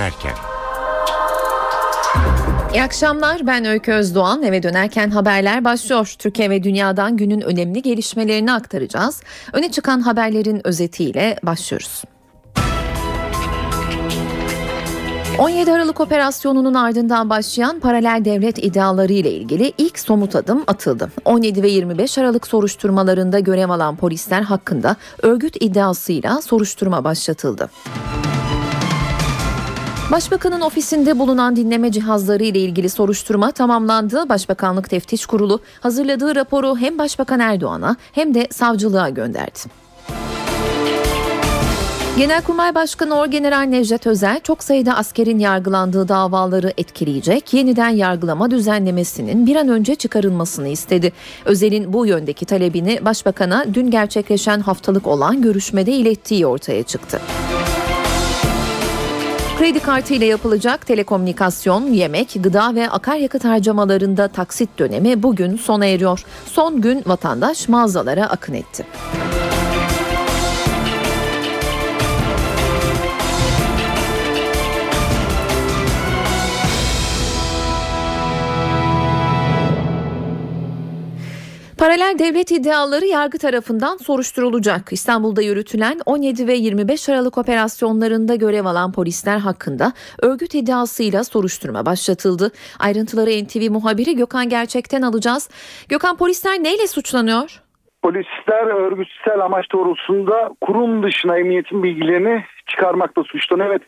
dönerken. İyi akşamlar ben Öykü Özdoğan eve dönerken haberler başlıyor. Türkiye ve dünyadan günün önemli gelişmelerini aktaracağız. Öne çıkan haberlerin özetiyle başlıyoruz. 17 Aralık operasyonunun ardından başlayan paralel devlet iddiaları ile ilgili ilk somut adım atıldı. 17 ve 25 Aralık soruşturmalarında görev alan polisler hakkında örgüt iddiasıyla soruşturma başlatıldı. Başbakanın ofisinde bulunan dinleme cihazları ile ilgili soruşturma tamamlandı. Başbakanlık Teftiş Kurulu hazırladığı raporu hem Başbakan Erdoğan'a hem de savcılığa gönderdi. Genelkurmay Başkanı Orgeneral Necdet Özel çok sayıda askerin yargılandığı davaları etkileyecek yeniden yargılama düzenlemesinin bir an önce çıkarılmasını istedi. Özel'in bu yöndeki talebini Başbakan'a dün gerçekleşen haftalık olan görüşmede ilettiği ortaya çıktı. Kredi kartı ile yapılacak telekomünikasyon, yemek, gıda ve akaryakıt harcamalarında taksit dönemi bugün sona eriyor. Son gün vatandaş mağazalara akın etti. Paralel devlet iddiaları yargı tarafından soruşturulacak. İstanbul'da yürütülen 17 ve 25 Aralık operasyonlarında görev alan polisler hakkında örgüt iddiasıyla soruşturma başlatıldı. Ayrıntıları NTV muhabiri Gökhan Gerçek'ten alacağız. Gökhan polisler neyle suçlanıyor? Polisler örgütsel amaç doğrultusunda kurum dışına emniyetin bilgilerini çıkarmakta suçlanıyor. Evet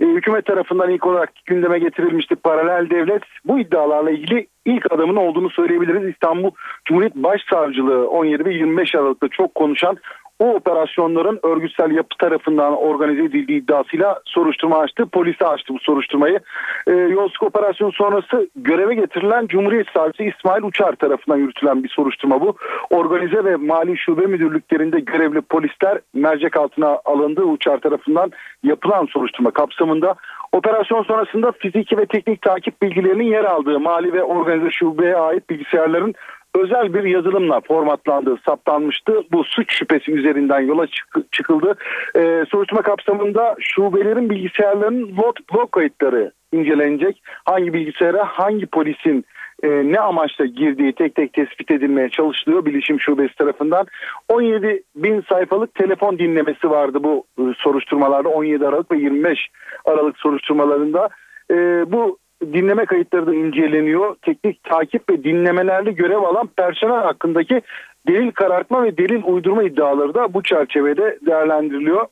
e, hükümet tarafından ilk olarak gündeme getirilmişti paralel devlet. Bu iddialarla ilgili ilk adamın olduğunu söyleyebiliriz. İstanbul Cumhuriyet Başsavcılığı 17 ve 25 Aralık'ta çok konuşan o operasyonların örgütsel yapı tarafından organize edildiği iddiasıyla soruşturma açtı. Polise açtı bu soruşturmayı. E, Yolsuzluk operasyonu sonrası göreve getirilen Cumhuriyet Savcısı İsmail Uçar tarafından yürütülen bir soruşturma bu. Organize ve mali şube müdürlüklerinde görevli polisler mercek altına alındı. Uçar tarafından yapılan soruşturma kapsamında Operasyon sonrasında fiziki ve teknik takip bilgilerinin yer aldığı mali ve organize şubeye ait bilgisayarların özel bir yazılımla formatlandığı saptanmıştı. Bu suç şüphesi üzerinden yola çıkıldı. Ee, soruşturma kapsamında şubelerin bilgisayarlarının log kayıtları incelenecek. Hangi bilgisayara hangi polisin e, ne amaçla girdiği tek tek tespit edilmeye çalışılıyor Bilişim Şubesi tarafından. 17 bin sayfalık telefon dinlemesi vardı bu e, soruşturmalarda 17 Aralık ve 25 Aralık soruşturmalarında. E, bu dinleme kayıtları da inceleniyor. Teknik takip ve dinlemelerde görev alan personel hakkındaki delil karartma ve delil uydurma iddiaları da bu çerçevede değerlendiriliyor.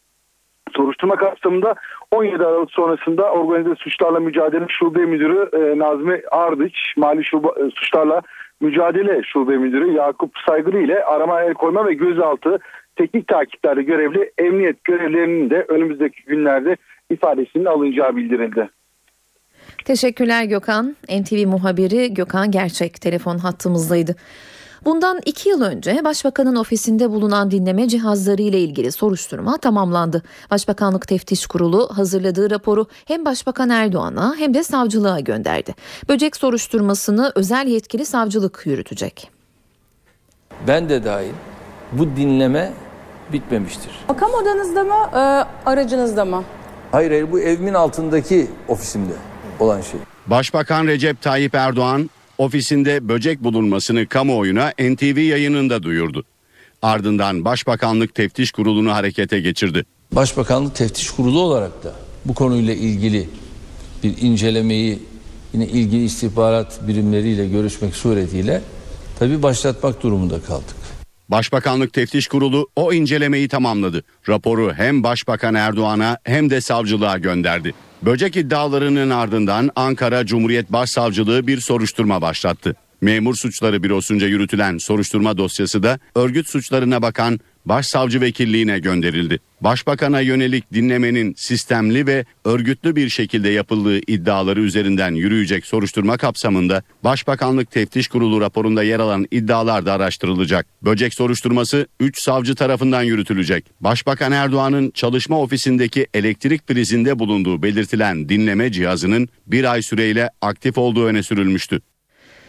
Soruşturma kapsamında 17 Aralık sonrasında organize suçlarla mücadele şube müdürü e, Nazmi Ardıç, mali şube, e, suçlarla mücadele şube müdürü Yakup Saygılı ile arama el koyma ve gözaltı teknik takiplerde görevli emniyet görevlerinin de önümüzdeki günlerde ifadesinin alınacağı bildirildi. Teşekkürler Gökhan. NTV muhabiri Gökhan Gerçek telefon hattımızdaydı. Bundan iki yıl önce Başbakanın ofisinde bulunan dinleme cihazları ile ilgili soruşturma tamamlandı. Başbakanlık Teftiş Kurulu hazırladığı raporu hem Başbakan Erdoğan'a hem de savcılığa gönderdi. Böcek soruşturmasını özel yetkili savcılık yürütecek. Ben de dahil bu dinleme bitmemiştir. Makam odanızda mı, e, aracınızda mı? Hayır hayır bu evimin altındaki ofisimde olan şey. Başbakan Recep Tayyip Erdoğan ofisinde böcek bulunmasını kamuoyuna NTV yayınında duyurdu. Ardından Başbakanlık Teftiş Kurulu'nu harekete geçirdi. Başbakanlık Teftiş Kurulu olarak da bu konuyla ilgili bir incelemeyi yine ilgili istihbarat birimleriyle görüşmek suretiyle tabii başlatmak durumunda kaldık. Başbakanlık Teftiş Kurulu o incelemeyi tamamladı. Raporu hem Başbakan Erdoğan'a hem de savcılığa gönderdi. Böcek iddialarının ardından Ankara Cumhuriyet Başsavcılığı bir soruşturma başlattı. Memur Suçları Bürosu'nca yürütülen soruşturma dosyası da örgüt suçlarına bakan Başsavcı Vekilliğine gönderildi. Başbakan'a yönelik dinlemenin sistemli ve örgütlü bir şekilde yapıldığı iddiaları üzerinden yürüyecek soruşturma kapsamında Başbakanlık Teftiş Kurulu raporunda yer alan iddialar da araştırılacak. Böcek soruşturması 3 savcı tarafından yürütülecek. Başbakan Erdoğan'ın çalışma ofisindeki elektrik prizinde bulunduğu belirtilen dinleme cihazının bir ay süreyle aktif olduğu öne sürülmüştü.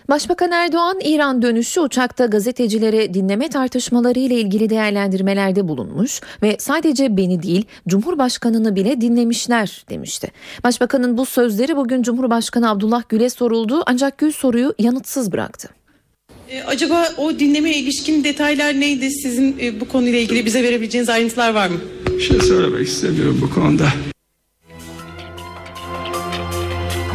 Başbakan Erdoğan İran dönüşü uçakta gazetecilere dinleme tartışmaları ile ilgili değerlendirmelerde bulunmuş ve sadece beni değil Cumhurbaşkanını bile dinlemişler demişti. Başbakanın bu sözleri bugün Cumhurbaşkanı Abdullah Gül'e soruldu ancak Gül soruyu yanıtsız bıraktı. E, acaba o dinlemeye ilişkin detaylar neydi? Sizin e, bu konuyla ilgili bize verebileceğiniz ayrıntılar var mı? Bir şey söylemek istemiyorum bu konuda.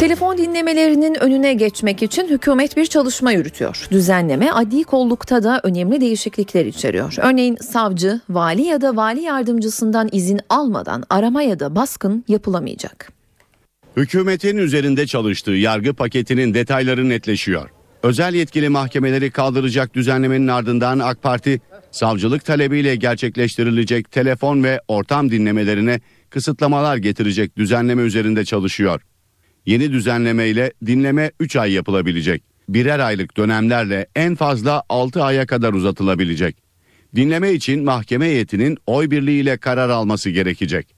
Telefon dinlemelerinin önüne geçmek için hükümet bir çalışma yürütüyor. Düzenleme adli kollukta da önemli değişiklikler içeriyor. Örneğin savcı, vali ya da vali yardımcısından izin almadan arama ya da baskın yapılamayacak. Hükümetin üzerinde çalıştığı yargı paketinin detayları netleşiyor. Özel yetkili mahkemeleri kaldıracak düzenlemenin ardından AK Parti savcılık talebiyle gerçekleştirilecek telefon ve ortam dinlemelerine kısıtlamalar getirecek düzenleme üzerinde çalışıyor. Yeni düzenlemeyle dinleme 3 ay yapılabilecek. Birer aylık dönemlerle en fazla 6 aya kadar uzatılabilecek. Dinleme için mahkeme heyetinin oy birliğiyle karar alması gerekecek.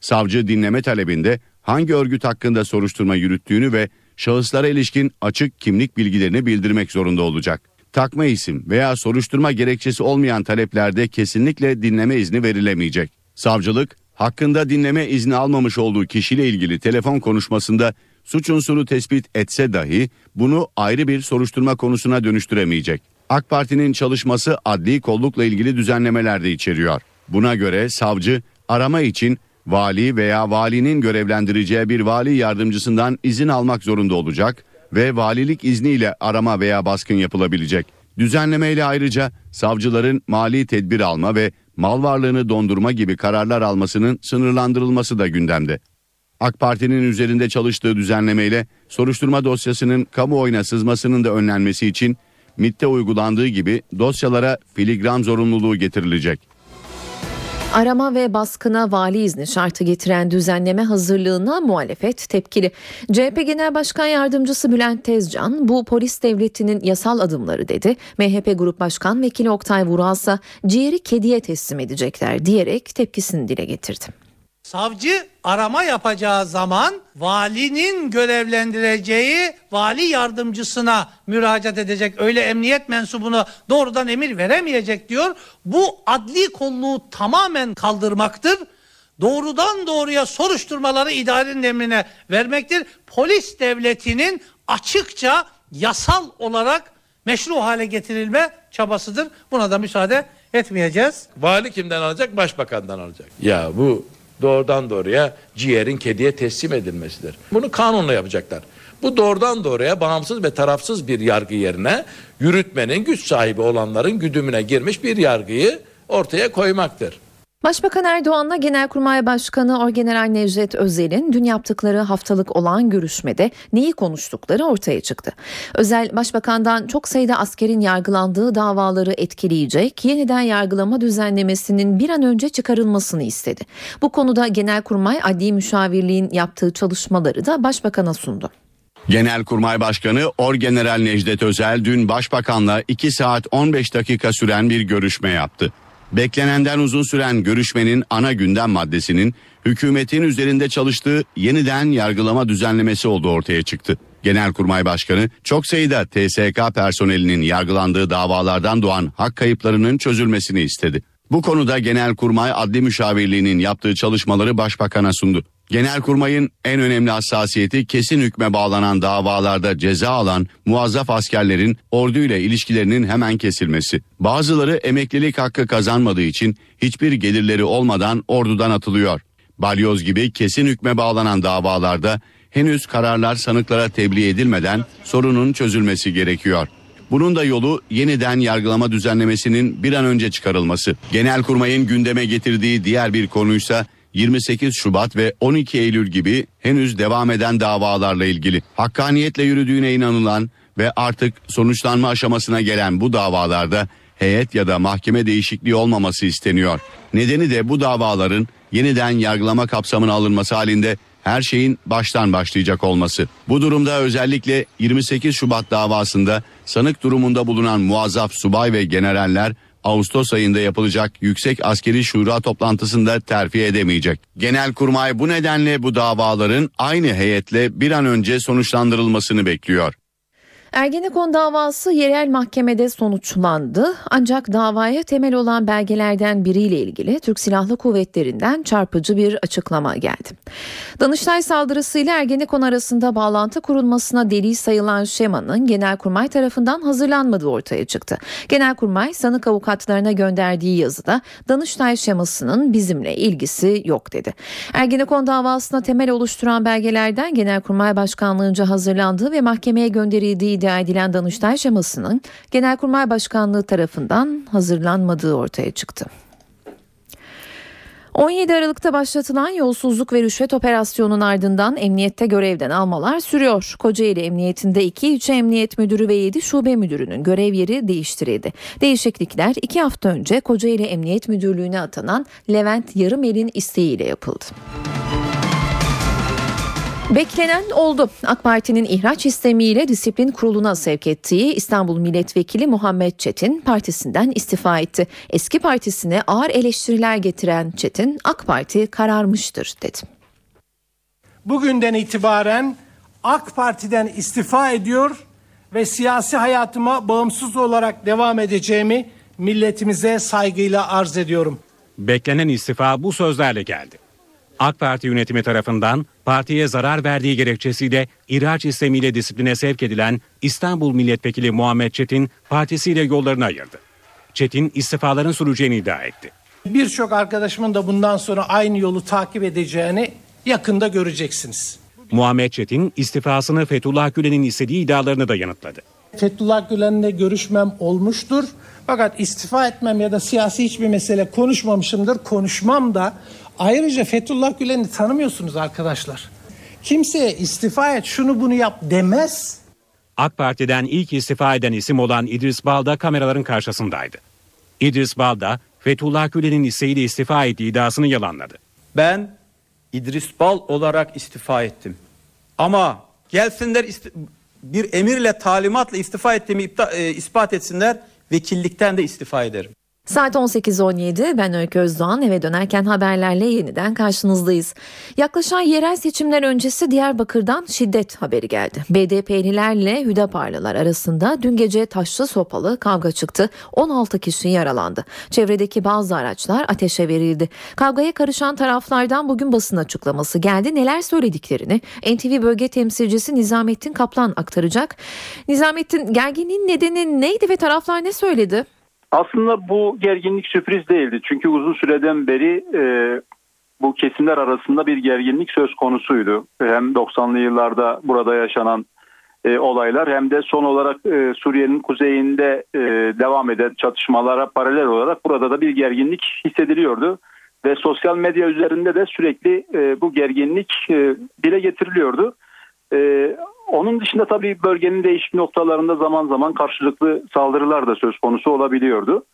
Savcı dinleme talebinde hangi örgüt hakkında soruşturma yürüttüğünü ve şahıslara ilişkin açık kimlik bilgilerini bildirmek zorunda olacak. Takma isim veya soruşturma gerekçesi olmayan taleplerde kesinlikle dinleme izni verilemeyecek. Savcılık hakkında dinleme izni almamış olduğu kişiyle ilgili telefon konuşmasında suç unsuru tespit etse dahi bunu ayrı bir soruşturma konusuna dönüştüremeyecek. AK Parti'nin çalışması adli kollukla ilgili düzenlemeler de içeriyor. Buna göre savcı arama için vali veya valinin görevlendireceği bir vali yardımcısından izin almak zorunda olacak ve valilik izniyle arama veya baskın yapılabilecek. Düzenlemeyle ayrıca savcıların mali tedbir alma ve mal varlığını dondurma gibi kararlar almasının sınırlandırılması da gündemde. AK Parti'nin üzerinde çalıştığı düzenlemeyle soruşturma dosyasının kamuoyuna sızmasının da önlenmesi için MIT'te uygulandığı gibi dosyalara filigram zorunluluğu getirilecek. Arama ve baskına vali izni şartı getiren düzenleme hazırlığına muhalefet tepkili. CHP Genel Başkan Yardımcısı Bülent Tezcan bu polis devletinin yasal adımları dedi. MHP Grup Başkan Vekili Oktay Vural ise ciğeri kediye teslim edecekler diyerek tepkisini dile getirdi. Savcı arama yapacağı zaman valinin görevlendireceği vali yardımcısına müracaat edecek. Öyle emniyet mensubuna doğrudan emir veremeyecek diyor. Bu adli kolluğu tamamen kaldırmaktır. Doğrudan doğruya soruşturmaları idarenin emrine vermektir. Polis devletinin açıkça yasal olarak meşru hale getirilme çabasıdır. Buna da müsaade etmeyeceğiz. Vali kimden alacak? Başbakandan alacak. Ya bu doğrudan doğruya ciğerin kediye teslim edilmesidir. Bunu kanunla yapacaklar. Bu doğrudan doğruya bağımsız ve tarafsız bir yargı yerine yürütmenin güç sahibi olanların güdümüne girmiş bir yargıyı ortaya koymaktır. Başbakan Erdoğan'la Genelkurmay Başkanı Orgeneral Necdet Özel'in dün yaptıkları haftalık olan görüşmede neyi konuştukları ortaya çıktı. Özel Başbakan'dan çok sayıda askerin yargılandığı davaları etkileyecek yeniden yargılama düzenlemesinin bir an önce çıkarılmasını istedi. Bu konuda Genelkurmay Adli Müşavirliğin yaptığı çalışmaları da Başbakan'a sundu. Genelkurmay Başkanı Orgeneral Necdet Özel dün Başbakan'la 2 saat 15 dakika süren bir görüşme yaptı. Beklenenden uzun süren görüşmenin ana gündem maddesinin hükümetin üzerinde çalıştığı yeniden yargılama düzenlemesi olduğu ortaya çıktı. Genelkurmay Başkanı çok sayıda TSK personelinin yargılandığı davalardan doğan hak kayıplarının çözülmesini istedi. Bu konuda Genelkurmay Adli Müşavirliği'nin yaptığı çalışmaları Başbakan'a sundu. Genelkurmay'ın en önemli hassasiyeti kesin hükme bağlanan davalarda ceza alan muazzaf askerlerin orduyla ilişkilerinin hemen kesilmesi. Bazıları emeklilik hakkı kazanmadığı için hiçbir gelirleri olmadan ordudan atılıyor. Balyoz gibi kesin hükme bağlanan davalarda henüz kararlar sanıklara tebliğ edilmeden sorunun çözülmesi gerekiyor. Bunun da yolu yeniden yargılama düzenlemesinin bir an önce çıkarılması. Genelkurmay'ın gündeme getirdiği diğer bir konuysa 28 Şubat ve 12 Eylül gibi henüz devam eden davalarla ilgili. Hakkaniyetle yürüdüğüne inanılan ve artık sonuçlanma aşamasına gelen bu davalarda heyet ya da mahkeme değişikliği olmaması isteniyor. Nedeni de bu davaların yeniden yargılama kapsamına alınması halinde her şeyin baştan başlayacak olması. Bu durumda özellikle 28 Şubat davasında sanık durumunda bulunan muazzaf subay ve generaller Ağustos ayında yapılacak Yüksek Askeri Şura toplantısında terfi edemeyecek. Genelkurmay bu nedenle bu davaların aynı heyetle bir an önce sonuçlandırılmasını bekliyor. Ergenekon davası yerel mahkemede sonuçlandı. Ancak davaya temel olan belgelerden biriyle ilgili Türk Silahlı Kuvvetleri'nden çarpıcı bir açıklama geldi. Danıştay saldırısıyla Ergenekon arasında bağlantı kurulmasına delil sayılan şemanın Genelkurmay tarafından hazırlanmadığı ortaya çıktı. Genelkurmay sanık avukatlarına gönderdiği yazıda Danıştay şemasının bizimle ilgisi yok dedi. Ergenekon davasına temel oluşturan belgelerden Genelkurmay Başkanlığı'nca hazırlandığı ve mahkemeye gönderildiği iddia edilen Danıştay şemasının Genelkurmay Başkanlığı tarafından hazırlanmadığı ortaya çıktı. 17 Aralık'ta başlatılan yolsuzluk ve rüşvet operasyonunun ardından emniyette görevden almalar sürüyor. Kocaeli Emniyetinde 2 ilçe emniyet müdürü ve 7 şube müdürünün görev yeri değiştirildi. Değişiklikler 2 hafta önce Kocaeli Emniyet Müdürlüğü'ne atanan Levent Yarımel'in isteğiyle yapıldı. Beklenen oldu. AK Parti'nin ihraç istemiyle disiplin kuruluna sevk ettiği İstanbul Milletvekili Muhammed Çetin partisinden istifa etti. Eski partisine ağır eleştiriler getiren Çetin AK Parti kararmıştır dedi. Bugünden itibaren AK Parti'den istifa ediyor ve siyasi hayatıma bağımsız olarak devam edeceğimi milletimize saygıyla arz ediyorum. Beklenen istifa bu sözlerle geldi. AK Parti yönetimi tarafından partiye zarar verdiği gerekçesiyle ihraç istemiyle disipline sevk edilen İstanbul Milletvekili Muhammed Çetin partisiyle yollarını ayırdı. Çetin istifaların süreceğini iddia etti. Birçok arkadaşımın da bundan sonra aynı yolu takip edeceğini yakında göreceksiniz. Muhammed Çetin istifasını Fethullah Gülen'in istediği iddialarını da yanıtladı. Fethullah Gülen'le görüşmem olmuştur. Fakat istifa etmem ya da siyasi hiçbir mesele konuşmamışımdır. Konuşmam da Ayrıca Fethullah Gülen'i tanımıyorsunuz arkadaşlar. Kimseye istifa et şunu bunu yap demez. AK Parti'den ilk istifa eden isim olan İdris Bal da kameraların karşısındaydı. İdris Bal da Fethullah Gülen'in isteğiyle istifa ettiği iddiasını yalanladı. Ben İdris Bal olarak istifa ettim. Ama gelsinler bir emirle talimatla istifa ettiğimi e, ispat etsinler vekillikten de istifa ederim. Saat 18.17 ben Öykü Özdoğan eve dönerken haberlerle yeniden karşınızdayız. Yaklaşan yerel seçimler öncesi Diyarbakır'dan şiddet haberi geldi. BDP'lilerle Hüdaparlılar arasında dün gece taşlı sopalı kavga çıktı. 16 kişi yaralandı. Çevredeki bazı araçlar ateşe verildi. Kavgaya karışan taraflardan bugün basın açıklaması geldi. Neler söylediklerini NTV bölge temsilcisi Nizamettin Kaplan aktaracak. Nizamettin gerginliğin nedeni neydi ve taraflar ne söyledi? Aslında bu gerginlik sürpriz değildi. Çünkü uzun süreden beri e, bu kesimler arasında bir gerginlik söz konusuydu. Hem 90'lı yıllarda burada yaşanan e, olaylar hem de son olarak e, Suriye'nin kuzeyinde e, devam eden çatışmalara paralel olarak burada da bir gerginlik hissediliyordu. Ve sosyal medya üzerinde de sürekli e, bu gerginlik e, dile getiriliyordu. E, onun dışında tabii bölgenin değişik noktalarında zaman zaman karşılıklı saldırılar da söz konusu olabiliyordu.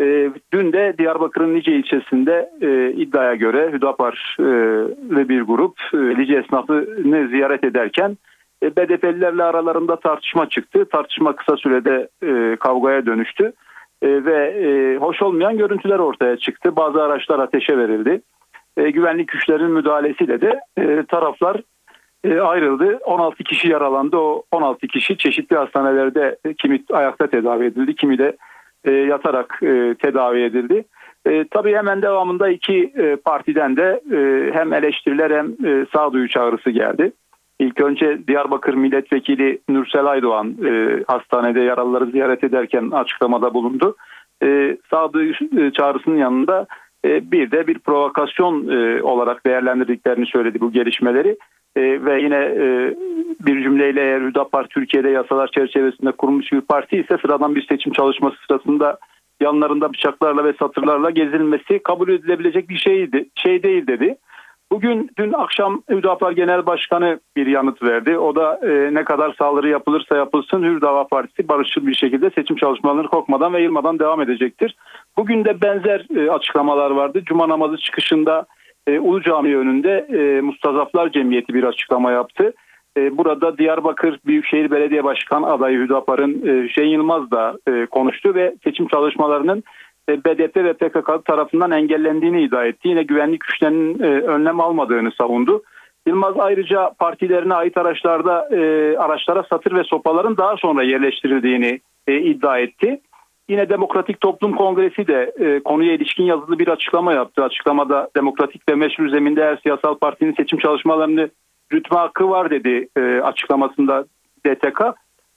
E, dün de Diyarbakır'ın Nice ilçesinde e, iddiaya göre Hüdapar e, ve bir grup e, Lice esnafını ziyaret ederken e, BDP'lilerle aralarında tartışma çıktı. Tartışma kısa sürede e, kavgaya dönüştü e, ve e, hoş olmayan görüntüler ortaya çıktı. Bazı araçlar ateşe verildi. E, güvenlik güçlerinin müdahalesiyle de e, taraflar ayrıldı. 16 kişi yaralandı. O 16 kişi çeşitli hastanelerde e, kimi ayakta tedavi edildi, kimi de e, yatarak tedavi edildi. E, tabii hemen devamında iki partiden de hem eleştiriler hem sağduyu çağrısı geldi. İlk önce Diyarbakır Milletvekili Nursel Aydoğan hastanede yaralıları ziyaret ederken açıklamada bulundu. E, sağduyu çağrısının yanında bir de bir provokasyon olarak değerlendirdiklerini söyledi bu gelişmeleri. E, ve yine e, bir cümleyle eğer Hüdapar Türkiye'de yasalar çerçevesinde kurulmuş bir parti ise sıradan bir seçim çalışması sırasında yanlarında bıçaklarla ve satırlarla gezilmesi kabul edilebilecek bir şeydi, şey değil dedi. Bugün dün akşam Hüdapar Genel Başkanı bir yanıt verdi. O da e, ne kadar saldırı yapılırsa yapılsın Hür Partisi barışçıl bir şekilde seçim çalışmalarını korkmadan ve yılmadan devam edecektir. Bugün de benzer e, açıklamalar vardı. Cuma namazı çıkışında e, Ulu Cami önünde e, Mustazaflar Cemiyeti bir açıklama yaptı. E, burada Diyarbakır Büyükşehir Belediye Başkan adayı Hüdapar'ın e, Hüseyin Yılmaz da e, konuştu ve seçim çalışmalarının BDP ve PKK tarafından engellendiğini iddia etti. Yine güvenlik güçlerinin e, önlem almadığını savundu. Yılmaz ayrıca partilerine ait araçlarda e, araçlara satır ve sopaların daha sonra yerleştirildiğini e, iddia etti. Yine Demokratik Toplum Kongresi de e, konuya ilişkin yazılı bir açıklama yaptı. Açıklamada demokratik ve meşru zeminde her siyasal partinin seçim çalışmalarını yürütme hakkı var dedi e, açıklamasında DTK.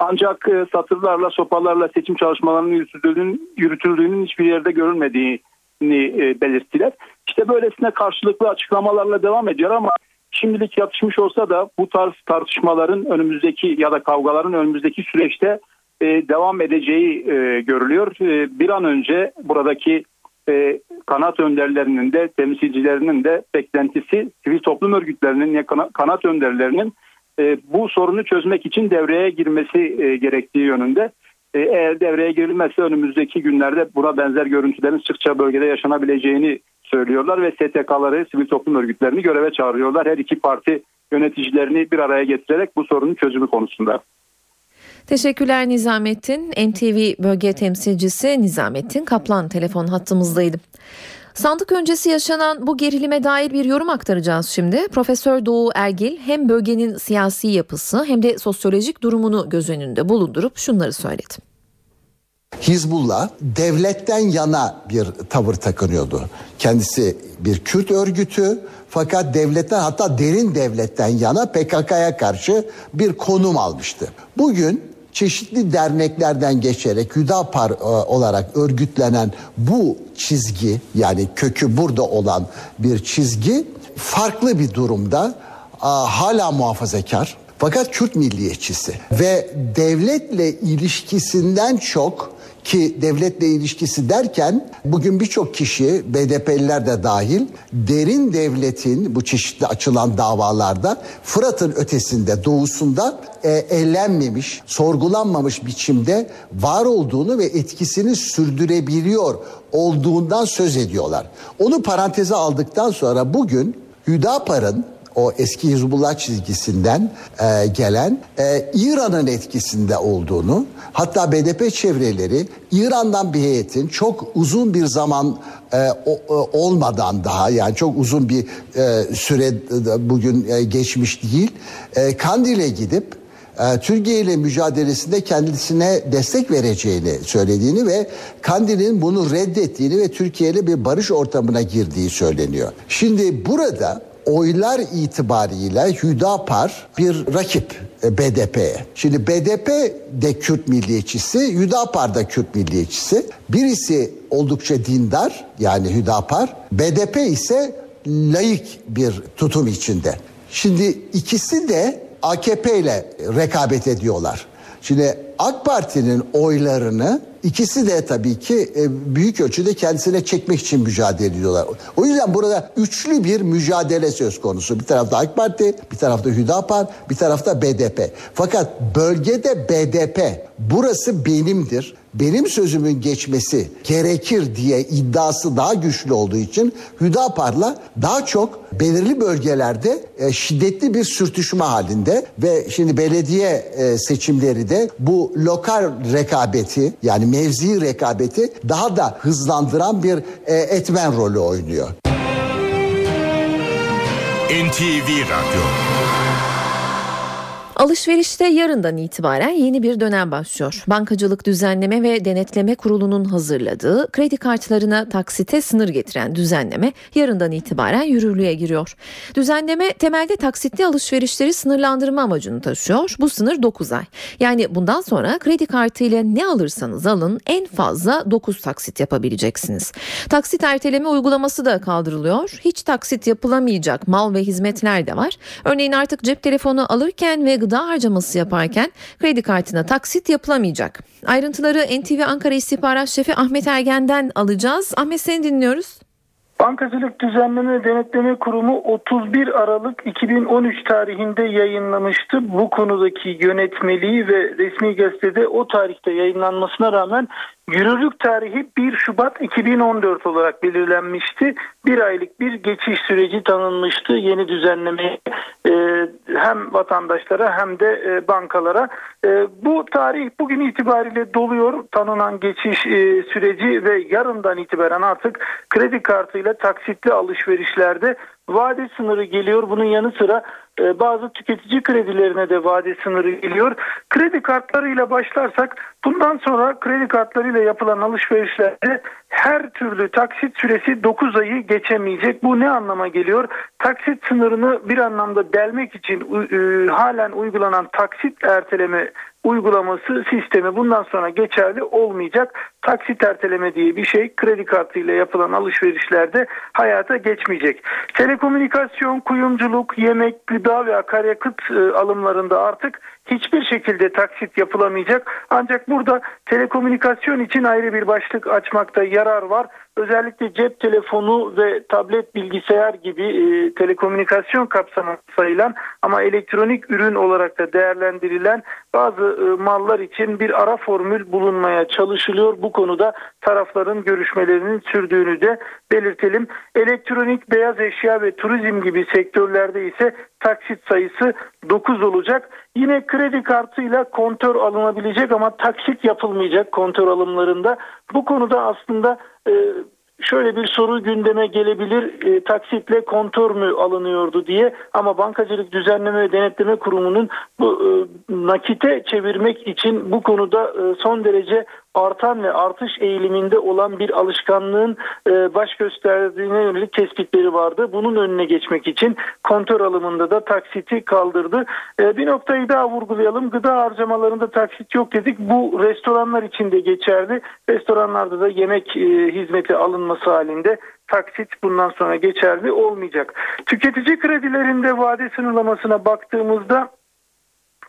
Ancak e, satırlarla, sopalarla seçim çalışmalarının yürütüldüğünün, yürütüldüğünün hiçbir yerde görülmediğini e, belirttiler. İşte böylesine karşılıklı açıklamalarla devam ediyor ama şimdilik yatışmış olsa da bu tarz tartışmaların önümüzdeki ya da kavgaların önümüzdeki süreçte e, devam edeceği e, görülüyor. E, bir an önce buradaki e, kanat önderlerinin de temsilcilerinin de beklentisi sivil toplum örgütlerinin ya kana- kanat önderlerinin e, bu sorunu çözmek için devreye girmesi e, gerektiği yönünde. E, eğer devreye girilmezse önümüzdeki günlerde buna benzer görüntülerin sıkça bölgede yaşanabileceğini söylüyorlar ve STK'ları, sivil toplum örgütlerini göreve çağırıyorlar. Her iki parti yöneticilerini bir araya getirerek bu sorunun çözümü konusunda. Teşekkürler Nizamettin. NTV bölge temsilcisi Nizamettin Kaplan telefon hattımızdaydı. Sandık öncesi yaşanan bu gerilime dair bir yorum aktaracağız şimdi. Profesör Doğu Ergil hem bölgenin siyasi yapısı hem de sosyolojik durumunu göz önünde bulundurup şunları söyledi. Hizbullah devletten yana bir tavır takınıyordu. Kendisi bir Kürt örgütü fakat devletten hatta derin devletten yana PKK'ya karşı bir konum almıştı. Bugün çeşitli derneklerden geçerek Hüdapar e, olarak örgütlenen bu çizgi yani kökü burada olan bir çizgi farklı bir durumda Aa, hala muhafazakar. Fakat Kürt milliyetçisi ve devletle ilişkisinden çok ki devletle ilişkisi derken bugün birçok kişi BDP'liler de dahil derin devletin bu çeşitli açılan davalarda Fırat'ın ötesinde doğusunda e, ellenmemiş, sorgulanmamış biçimde var olduğunu ve etkisini sürdürebiliyor olduğundan söz ediyorlar. Onu paranteze aldıktan sonra bugün Hüdapar'ın o eski Hizbullah çizgisinden e, gelen e, İran'ın etkisinde olduğunu hatta BDP çevreleri İran'dan bir heyetin çok uzun bir zaman e, o, o, olmadan daha yani çok uzun bir e, süre e, bugün e, geçmiş değil e, Kandil'e gidip e, Türkiye ile mücadelesinde kendisine destek vereceğini söylediğini ve Kandil'in bunu reddettiğini ve Türkiye ile bir barış ortamına girdiği söyleniyor. Şimdi burada oylar itibariyle Hüdapar bir rakip BDP'ye. Şimdi BDP de Kürt milliyetçisi, Hüdapar da Kürt milliyetçisi. Birisi oldukça dindar yani Hüdapar, BDP ise layık bir tutum içinde. Şimdi ikisi de AKP ile rekabet ediyorlar. Şimdi AK Parti'nin oylarını ikisi de tabii ki e, büyük ölçüde kendisine çekmek için mücadele ediyorlar. O yüzden burada üçlü bir mücadele söz konusu. Bir tarafta AK Parti, bir tarafta Hüdapar, bir tarafta BDP. Fakat bölgede BDP burası benimdir. Benim sözümün geçmesi gerekir diye iddiası daha güçlü olduğu için Hüdapar'la daha çok belirli bölgelerde e, şiddetli bir sürtüşme halinde ve şimdi belediye e, seçimleri de bu lokal rekabeti yani mevzi rekabeti daha da hızlandıran bir e, etmen rolü oynuyor. NTV Radyo Alışverişte yarından itibaren yeni bir dönem başlıyor. Bankacılık Düzenleme ve Denetleme Kurulu'nun hazırladığı kredi kartlarına taksite sınır getiren düzenleme yarından itibaren yürürlüğe giriyor. Düzenleme temelde taksitli alışverişleri sınırlandırma amacını taşıyor. Bu sınır 9 ay. Yani bundan sonra kredi kartıyla ne alırsanız alın en fazla 9 taksit yapabileceksiniz. Taksit erteleme uygulaması da kaldırılıyor. Hiç taksit yapılamayacak mal ve hizmetler de var. Örneğin artık cep telefonu alırken ve gıda harcaması yaparken kredi kartına taksit yapılamayacak. Ayrıntıları NTV Ankara İstihbarat Şefi Ahmet Ergen'den alacağız. Ahmet seni dinliyoruz. Bankacılık Düzenleme Denetleme Kurumu 31 Aralık 2013 tarihinde yayınlamıştı. Bu konudaki yönetmeliği ve resmi gazetede o tarihte yayınlanmasına rağmen yürürlük tarihi 1 Şubat 2014 olarak belirlenmişti. Bir aylık bir geçiş süreci tanınmıştı yeni düzenlemeye e, hem vatandaşlara hem de e, bankalara. E, bu tarih bugün itibariyle doluyor tanınan geçiş süreci ve yarından itibaren artık kredi kartıyla taksitli alışverişlerde vade sınırı geliyor. Bunun yanı sıra e, bazı tüketici kredilerine de vade sınırı geliyor. Kredi kartlarıyla başlarsak bundan sonra kredi kartlarıyla yapılan alışverişlerde her türlü taksit süresi 9 ayı geçemeyecek. Bu ne anlama geliyor? Taksit sınırını bir anlamda delmek için e, halen uygulanan taksit erteleme uygulaması sistemi bundan sonra geçerli olmayacak. Taksit erteleme diye bir şey kredi kartıyla yapılan alışverişlerde hayata geçmeyecek. Telekomünikasyon, kuyumculuk, yemek, gıda ve akaryakıt e, alımlarında artık hiçbir şekilde taksit yapılamayacak. Ancak burada telekomünikasyon için ayrı bir başlık açmakta yarar var. Özellikle cep telefonu ve tablet bilgisayar gibi e, telekomünikasyon kapsamında sayılan ama elektronik ürün olarak da değerlendirilen bazı e, mallar için bir ara formül bulunmaya çalışılıyor. Bu konuda tarafların görüşmelerinin sürdüğünü de belirtelim. Elektronik, beyaz eşya ve turizm gibi sektörlerde ise taksit sayısı 9 olacak. Yine kredi kartıyla kontör alınabilecek ama taksit yapılmayacak kontör alımlarında. Bu konuda aslında e, şöyle bir soru gündeme gelebilir e, taksitle kontör mü alınıyordu diye ama Bankacılık Düzenleme ve Denetleme Kurumu'nun bu e, nakite çevirmek için bu konuda son derece artan ve artış eğiliminde olan bir alışkanlığın e, baş gösterdiğine yönelik tespitleri vardı. Bunun önüne geçmek için kontör alımında da taksiti kaldırdı. E, bir noktayı daha vurgulayalım. Gıda harcamalarında taksit yok dedik. Bu restoranlar için de geçerli. Restoranlarda da yemek e, hizmeti alınması halinde taksit bundan sonra geçerli olmayacak. Tüketici kredilerinde vade sınırlamasına baktığımızda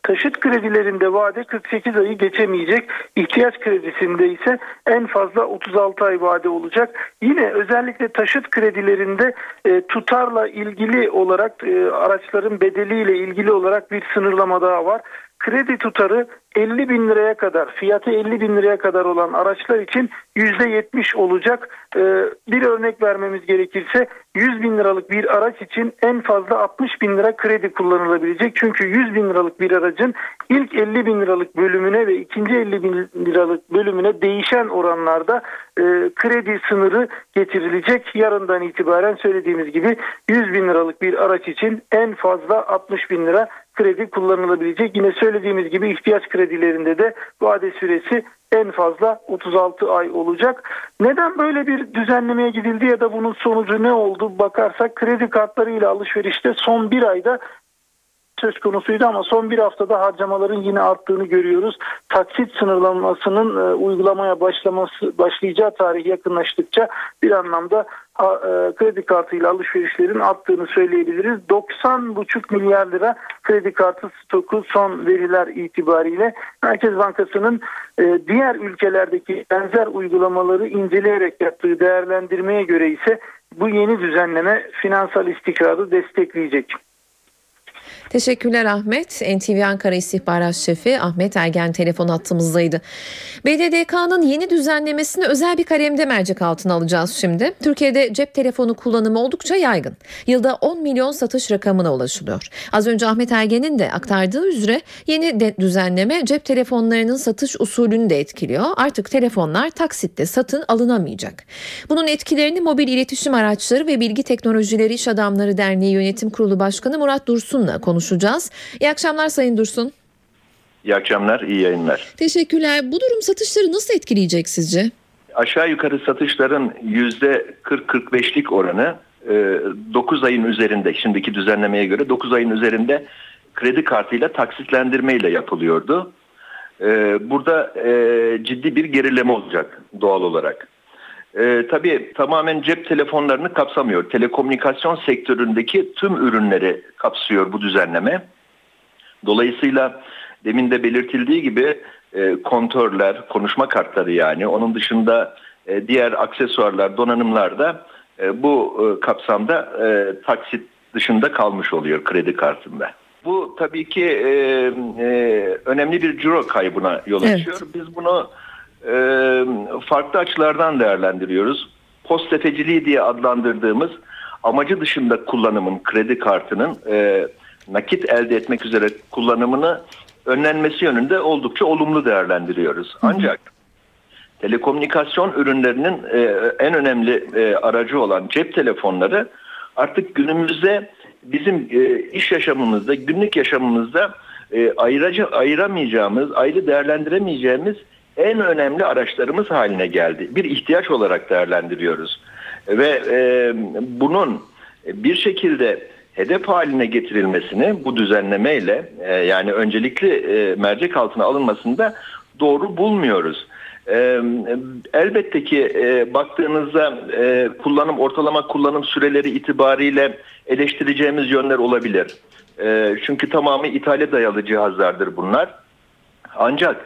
Taşıt kredilerinde vade 48 ayı geçemeyecek. İhtiyaç kredisinde ise en fazla 36 ay vade olacak. Yine özellikle taşıt kredilerinde e, tutarla ilgili olarak e, araçların bedeliyle ilgili olarak bir sınırlama daha var. Kredi tutarı 50 bin liraya kadar fiyatı 50 bin liraya kadar olan araçlar için %70 olacak. Ee, bir örnek vermemiz gerekirse 100 bin liralık bir araç için en fazla 60 bin lira kredi kullanılabilecek. Çünkü 100 bin liralık bir aracın ilk 50 bin liralık bölümüne ve ikinci 50 bin liralık bölümüne değişen oranlarda e, kredi sınırı getirilecek. Yarından itibaren söylediğimiz gibi 100 bin liralık bir araç için en fazla 60 bin lira kredi kullanılabilecek. Yine söylediğimiz gibi ihtiyaç kredilerinde de vade süresi en fazla 36 ay olacak. Neden böyle bir düzenlemeye gidildi ya da bunun sonucu ne oldu bakarsak kredi kartlarıyla alışverişte son bir ayda söz konusuydu ama son bir haftada harcamaların yine arttığını görüyoruz. Taksit sınırlamasının e, uygulamaya başlaması başlayacağı tarih yakınlaştıkça bir anlamda kredi kartıyla alışverişlerin arttığını söyleyebiliriz. 90,5 milyar lira kredi kartı stoku son veriler itibariyle Merkez Bankası'nın e, diğer ülkelerdeki benzer uygulamaları inceleyerek yaptığı değerlendirmeye göre ise bu yeni düzenleme finansal istikrarı destekleyecek. Teşekkürler Ahmet. NTV Ankara İstihbarat Şefi Ahmet Ergen telefon hattımızdaydı. BDDK'nın yeni düzenlemesini özel bir kalemde mercek altına alacağız şimdi. Türkiye'de cep telefonu kullanımı oldukça yaygın. Yılda 10 milyon satış rakamına ulaşılıyor. Az önce Ahmet Ergen'in de aktardığı üzere yeni de düzenleme cep telefonlarının satış usulünü de etkiliyor. Artık telefonlar taksitte satın alınamayacak. Bunun etkilerini Mobil İletişim Araçları ve Bilgi Teknolojileri İş Adamları Derneği Yönetim Kurulu Başkanı Murat Dursun'la konuşacağız. İyi akşamlar Sayın Dursun. İyi akşamlar, iyi yayınlar. Teşekkürler. Bu durum satışları nasıl etkileyecek sizce? Aşağı yukarı satışların %40-45'lik oranı 9 ayın üzerinde, şimdiki düzenlemeye göre 9 ayın üzerinde kredi kartıyla taksitlendirmeyle yapılıyordu. Burada ciddi bir gerileme olacak doğal olarak. E, tabii tamamen cep telefonlarını kapsamıyor. Telekomünikasyon sektöründeki tüm ürünleri kapsıyor bu düzenleme. Dolayısıyla demin de belirtildiği gibi e, kontörler, konuşma kartları yani onun dışında e, diğer aksesuarlar, donanımlar da e, bu e, kapsamda e, taksit dışında kalmış oluyor kredi kartında. Bu tabii ki e, e, önemli bir ciro kaybına yol açıyor. Evet. Biz bunu e, farklı açılardan değerlendiriyoruz. Post tefeciliği diye adlandırdığımız amacı dışında kullanımın kredi kartının e, nakit elde etmek üzere kullanımını önlenmesi yönünde oldukça olumlu değerlendiriyoruz. Ancak telekomünikasyon ürünlerinin e, en önemli e, aracı olan cep telefonları artık günümüzde bizim e, iş yaşamımızda, günlük yaşamımızda e, ayıracı, ayıramayacağımız, ayrı değerlendiremeyeceğimiz en önemli araçlarımız haline geldi. Bir ihtiyaç olarak değerlendiriyoruz. Ve e, bunun bir şekilde hedef haline getirilmesini bu düzenlemeyle e, yani öncelikli e, mercek altına alınmasında doğru bulmuyoruz. E, elbette ki e, baktığınızda e, kullanım ortalama kullanım süreleri itibariyle eleştireceğimiz yönler olabilir. E, çünkü tamamı ithale dayalı cihazlardır bunlar. Ancak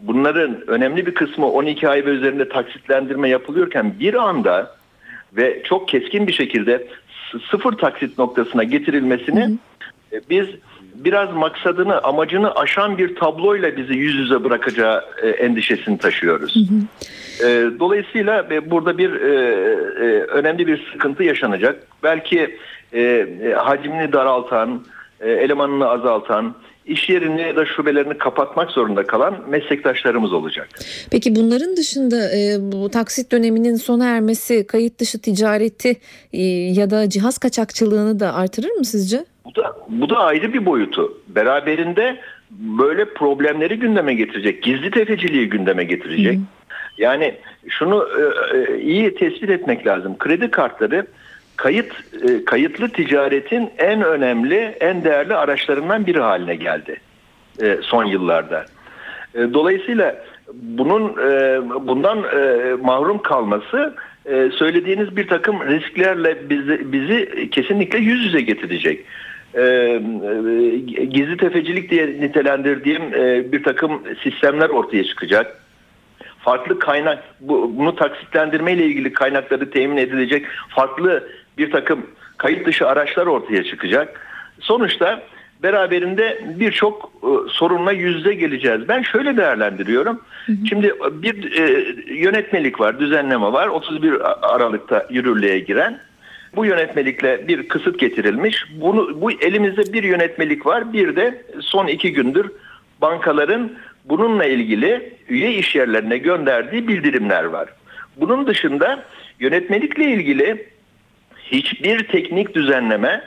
bunların önemli bir kısmı 12 ay ve üzerinde taksitlendirme yapılıyorken bir anda ve çok keskin bir şekilde sıfır taksit noktasına getirilmesini e, biz biraz maksadını, amacını aşan bir tabloyla bizi yüz yüze bırakacağı e, endişesini taşıyoruz. E, Dolayısıyla e, burada bir önemli bir sıkıntı yaşanacak. Belki hacmini daraltan, elemanını azaltan, iş yerini ya da şubelerini kapatmak zorunda kalan meslektaşlarımız olacak. Peki bunların dışında e, bu taksit döneminin sona ermesi kayıt dışı ticareti e, ya da cihaz kaçakçılığını da artırır mı sizce? Bu da, bu da ayrı bir boyutu. Beraberinde böyle problemleri gündeme getirecek, gizli tefeciliği gündeme getirecek. Yani şunu e, e, iyi tespit etmek lazım. Kredi kartları kayıt e, kayıtlı ticaretin en önemli, en değerli araçlarından biri haline geldi e, son yıllarda. E, Dolayısıyla bunun bundan mahrum kalması söylediğiniz bir takım risklerle bizi, bizi kesinlikle yüz yüze getirecek. Gizli tefecilik diye nitelendirdiğim bir takım sistemler ortaya çıkacak farklı kaynak bu, bunu taksitlendirme ile ilgili kaynakları temin edilecek farklı bir takım kayıt dışı araçlar ortaya çıkacak. Sonuçta beraberinde birçok e, sorunla yüzde geleceğiz. Ben şöyle değerlendiriyorum. Şimdi bir e, yönetmelik var, düzenleme var. 31 Aralık'ta yürürlüğe giren. Bu yönetmelikle bir kısıt getirilmiş. Bunu bu elimizde bir yönetmelik var. Bir de son iki gündür bankaların bununla ilgili üye işyerlerine gönderdiği bildirimler var. Bunun dışında yönetmelikle ilgili hiçbir teknik düzenleme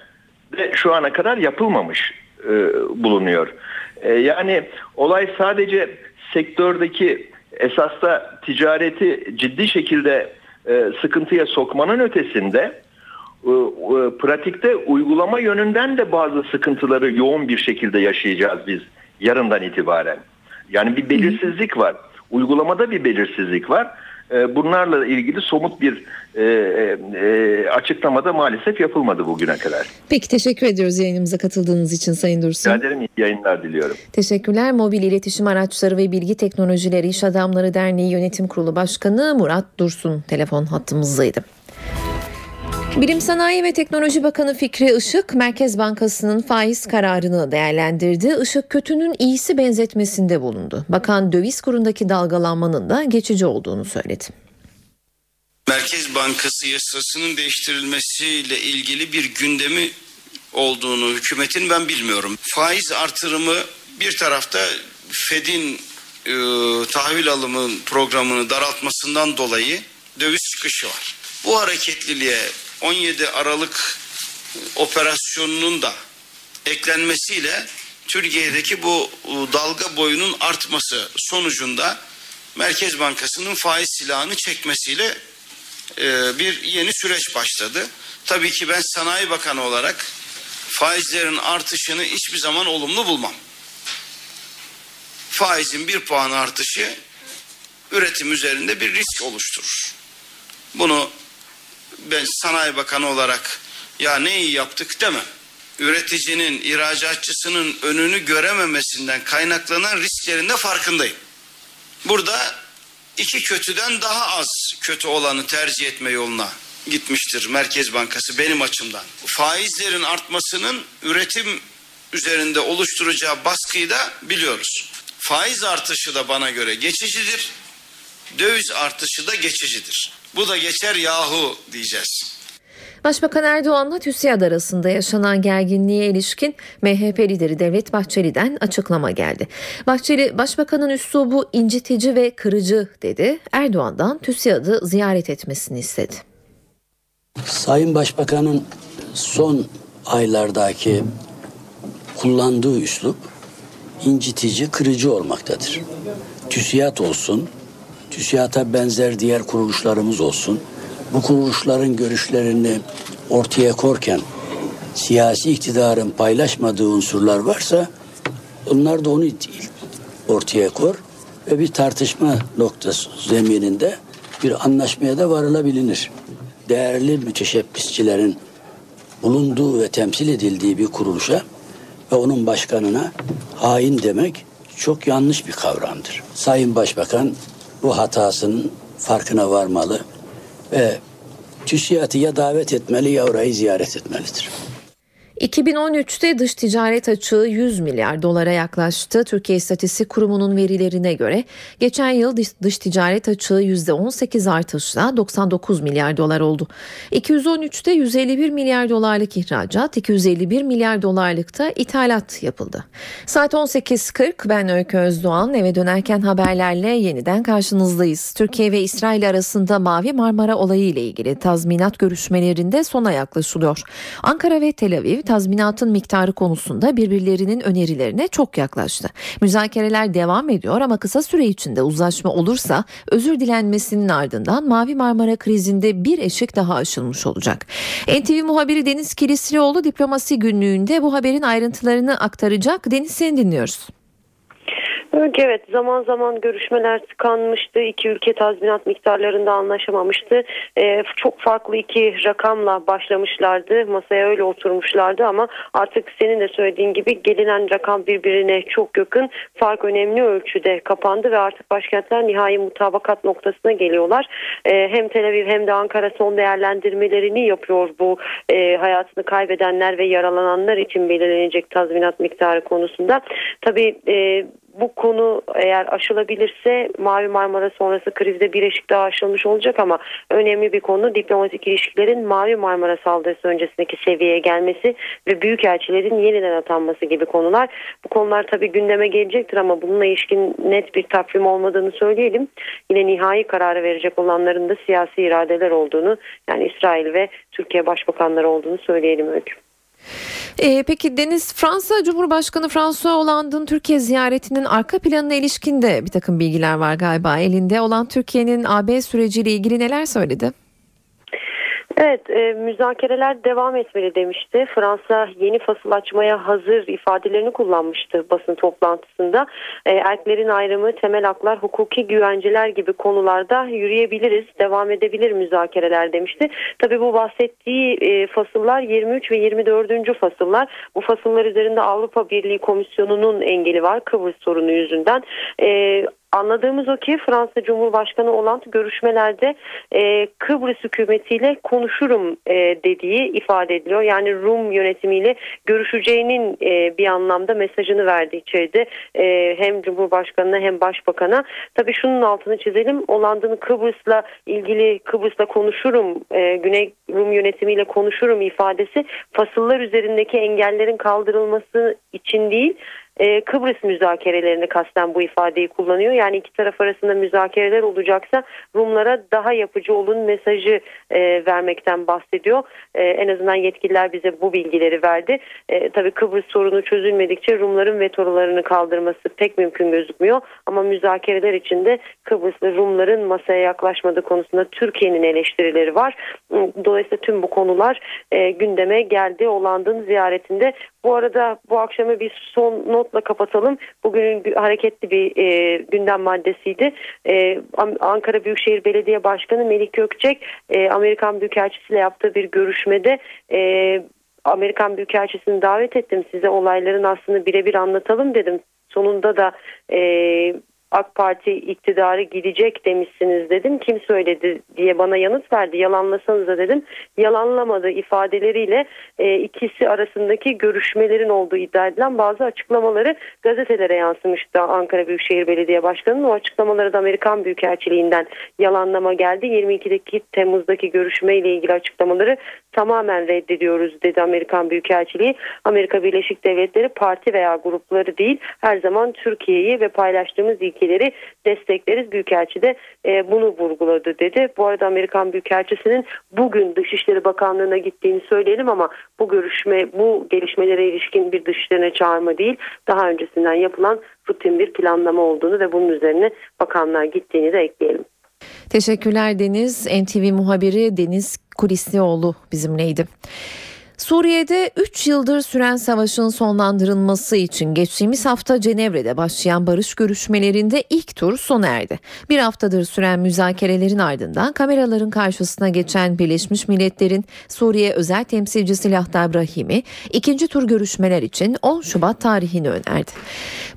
de şu ana kadar yapılmamış e, bulunuyor. E, yani olay sadece sektördeki esasda ticareti ciddi şekilde e, sıkıntıya sokmanın ötesinde e, e, pratikte uygulama yönünden de bazı sıkıntıları yoğun bir şekilde yaşayacağız biz yarından itibaren. Yani bir belirsizlik var. Uygulamada bir belirsizlik var. E, Bunlarla ilgili somut bir e, e, açıklamada maalesef yapılmadı bugüne kadar. Peki teşekkür ediyoruz yayınımıza katıldığınız için Sayın Dursun. Rica ederim iyi yayınlar diliyorum. Teşekkürler. Mobil İletişim Araçları ve Bilgi Teknolojileri İş Adamları Derneği Yönetim Kurulu Başkanı Murat Dursun telefon hattımızdaydı. Bilim Sanayi ve Teknoloji Bakanı Fikri Işık, Merkez Bankası'nın faiz kararını değerlendirdi. Işık kötünün iyisi benzetmesinde bulundu. Bakan döviz kurundaki dalgalanmanın da geçici olduğunu söyledi. Merkez Bankası yasasının değiştirilmesiyle ilgili bir gündemi olduğunu hükümetin ben bilmiyorum. Faiz artırımı bir tarafta Fed'in e, tahvil alımı programını daraltmasından dolayı döviz çıkışı var. Bu hareketliliğe 17 Aralık operasyonunun da eklenmesiyle Türkiye'deki bu e, dalga boyunun artması sonucunda Merkez Bankası'nın faiz silahını çekmesiyle e, bir yeni süreç başladı. Tabii ki ben Sanayi Bakanı olarak faizlerin artışını hiçbir zaman olumlu bulmam. Faizin bir puan artışı üretim üzerinde bir risk oluşturur. Bunu ben Sanayi Bakanı olarak ya ne iyi yaptık demem. Üreticinin, ihracatçısının önünü görememesinden kaynaklanan risklerin de farkındayım. Burada iki kötüden daha az kötü olanı tercih etme yoluna gitmiştir Merkez Bankası benim açımdan. Faizlerin artmasının üretim üzerinde oluşturacağı baskıyı da biliyoruz. Faiz artışı da bana göre geçicidir. Döviz artışı da geçicidir. Bu da geçer yahu diyeceğiz. Başbakan Erdoğan'la TÜSİAD arasında yaşanan gerginliğe ilişkin MHP lideri Devlet Bahçeli'den açıklama geldi. Bahçeli, Başbakanın üslubu incitici ve kırıcı dedi. Erdoğan'dan TÜSİAD'ı ziyaret etmesini istedi. Sayın Başbakan'ın son aylardaki kullandığı üslup incitici, kırıcı olmaktadır. TÜSİAD olsun, TÜSİAD'a benzer diğer kuruluşlarımız olsun. Bu kuruluşların görüşlerini ortaya korken siyasi iktidarın paylaşmadığı unsurlar varsa onlar da onu ortaya kor ve bir tartışma noktası zemininde bir anlaşmaya da varılabilir. Değerli müteşebbisçilerin bulunduğu ve temsil edildiği bir kuruluşa ve onun başkanına hain demek çok yanlış bir kavramdır. Sayın Başbakan bu hatasının farkına varmalı ve TÜSİAD'ı ya davet etmeli ya orayı ziyaret etmelidir. 2013'te dış ticaret açığı 100 milyar dolara yaklaştı. Türkiye İstatistik Kurumu'nun verilerine göre geçen yıl dış ticaret açığı %18 artışla 99 milyar dolar oldu. 213'te 151 milyar dolarlık ihracat, 251 milyar dolarlık da ithalat yapıldı. Saat 18.40 ben Öykü Özdoğan eve dönerken haberlerle yeniden karşınızdayız. Türkiye ve İsrail arasında Mavi Marmara olayı ile ilgili tazminat görüşmelerinde sona yaklaşılıyor. Ankara ve Tel Aviv tazminatın miktarı konusunda birbirlerinin önerilerine çok yaklaştı. Müzakereler devam ediyor ama kısa süre içinde uzlaşma olursa özür dilenmesinin ardından Mavi Marmara krizinde bir eşik daha aşılmış olacak. NTV muhabiri Deniz Kilislioğlu diplomasi günlüğünde bu haberin ayrıntılarını aktaracak. Deniz seni dinliyoruz. Evet zaman zaman görüşmeler tıkanmıştı. İki ülke tazminat miktarlarında anlaşamamıştı. Ee, çok farklı iki rakamla başlamışlardı. Masaya öyle oturmuşlardı ama artık senin de söylediğin gibi gelinen rakam birbirine çok yakın. Fark önemli ölçüde kapandı ve artık başkentler nihai mutabakat noktasına geliyorlar. Ee, hem Tel Aviv hem de Ankara son değerlendirmelerini yapıyor bu e, hayatını kaybedenler ve yaralananlar için belirlenecek tazminat miktarı konusunda. Tabii e, bu konu eğer aşılabilirse Mavi Marmara sonrası krizde bir eşik daha aşılmış olacak ama önemli bir konu diplomatik ilişkilerin Mavi Marmara saldırısı öncesindeki seviyeye gelmesi ve büyükelçilerin yeniden atanması gibi konular. Bu konular tabii gündeme gelecektir ama bununla ilişkin net bir takvim olmadığını söyleyelim. Yine nihai kararı verecek olanların da siyasi iradeler olduğunu yani İsrail ve Türkiye başbakanları olduğunu söyleyelim Öykü. Ee, peki Deniz Fransa Cumhurbaşkanı François Hollande'ın Türkiye ziyaretinin arka planına ilişkin de bir takım bilgiler var galiba elinde olan Türkiye'nin AB süreciyle ilgili neler söyledi? Evet e, müzakereler devam etmeli demişti. Fransa yeni fasıl açmaya hazır ifadelerini kullanmıştı basın toplantısında. E, erklerin ayrımı, temel haklar, hukuki güvenceler gibi konularda yürüyebiliriz, devam edebilir müzakereler demişti. Tabii bu bahsettiği e, fasıllar 23 ve 24. fasıllar. Bu fasıllar üzerinde Avrupa Birliği Komisyonu'nun engeli var Kıbrıs sorunu yüzünden. E, Anladığımız o ki Fransa Cumhurbaşkanı olan görüşmelerde e, Kıbrıs hükümetiyle konuşurum e, dediği ifade ediliyor. Yani Rum yönetimiyle görüşeceğinin e, bir anlamda mesajını verdi içeride e, hem Cumhurbaşkanına hem Başbakan'a. Tabii şunun altını çizelim. Hollanda'nın Kıbrıs'la ilgili Kıbrıs'la konuşurum, e, Güney Rum yönetimiyle konuşurum ifadesi fasıllar üzerindeki engellerin kaldırılması için değil e, Kıbrıs müzakerelerini kasten bu ifadeyi kullanıyor. Yani iki taraf arasında müzakereler olacaksa Rumlara daha yapıcı olun mesajı e, vermekten bahsediyor. E, en azından yetkililer bize bu bilgileri verdi. E, tabii Kıbrıs sorunu çözülmedikçe Rumların vetolarını kaldırması pek mümkün gözükmüyor. Ama müzakereler içinde Kıbrıslı Rumların masaya yaklaşmadığı konusunda Türkiye'nin eleştirileri var. Dolayısıyla tüm bu konular e, gündeme geldi. Olandın ziyaretinde bu arada bu akşamı bir son notla kapatalım. Bugünün hareketli bir e, gündem maddesiydi. E, Ankara Büyükşehir Belediye Başkanı Melik Gökçek e, Amerikan Büyükelçisiyle yaptığı bir görüşmede e, Amerikan Büyükelçisini davet ettim. Size olayların aslında birebir anlatalım dedim. Sonunda da e, AK Parti iktidarı gidecek demişsiniz dedim. Kim söyledi diye bana yanıt verdi. Yalanlasanız da dedim. Yalanlamadı ifadeleriyle e, ikisi arasındaki görüşmelerin olduğu iddia edilen bazı açıklamaları gazetelere yansımıştı. Ankara Büyükşehir Belediye Başkanı'nın o açıklamaları da Amerikan Büyükelçiliğinden yalanlama geldi. 22'deki Temmuz'daki görüşmeyle ilgili açıklamaları tamamen reddediyoruz dedi Amerikan Büyükelçiliği. Amerika Birleşik Devletleri parti veya grupları değil her zaman Türkiye'yi ve paylaştığımız ilkeleri destekleriz. Büyükelçi de e, bunu vurguladı dedi. Bu arada Amerikan Büyükelçisi'nin bugün Dışişleri Bakanlığı'na gittiğini söyleyelim ama bu görüşme bu gelişmelere ilişkin bir dışişlerine çağırma değil daha öncesinden yapılan rutin bir planlama olduğunu ve bunun üzerine bakanlığa gittiğini de ekleyelim. Teşekkürler Deniz. NTV muhabiri Deniz Kulislioğlu bizimleydi. Suriye'de 3 yıldır süren savaşın sonlandırılması için geçtiğimiz hafta Cenevre'de başlayan barış görüşmelerinde ilk tur sona erdi. Bir haftadır süren müzakerelerin ardından kameraların karşısına geçen Birleşmiş Milletler'in Suriye özel temsilcisi Lahda Brahimi ikinci tur görüşmeler için 10 Şubat tarihini önerdi.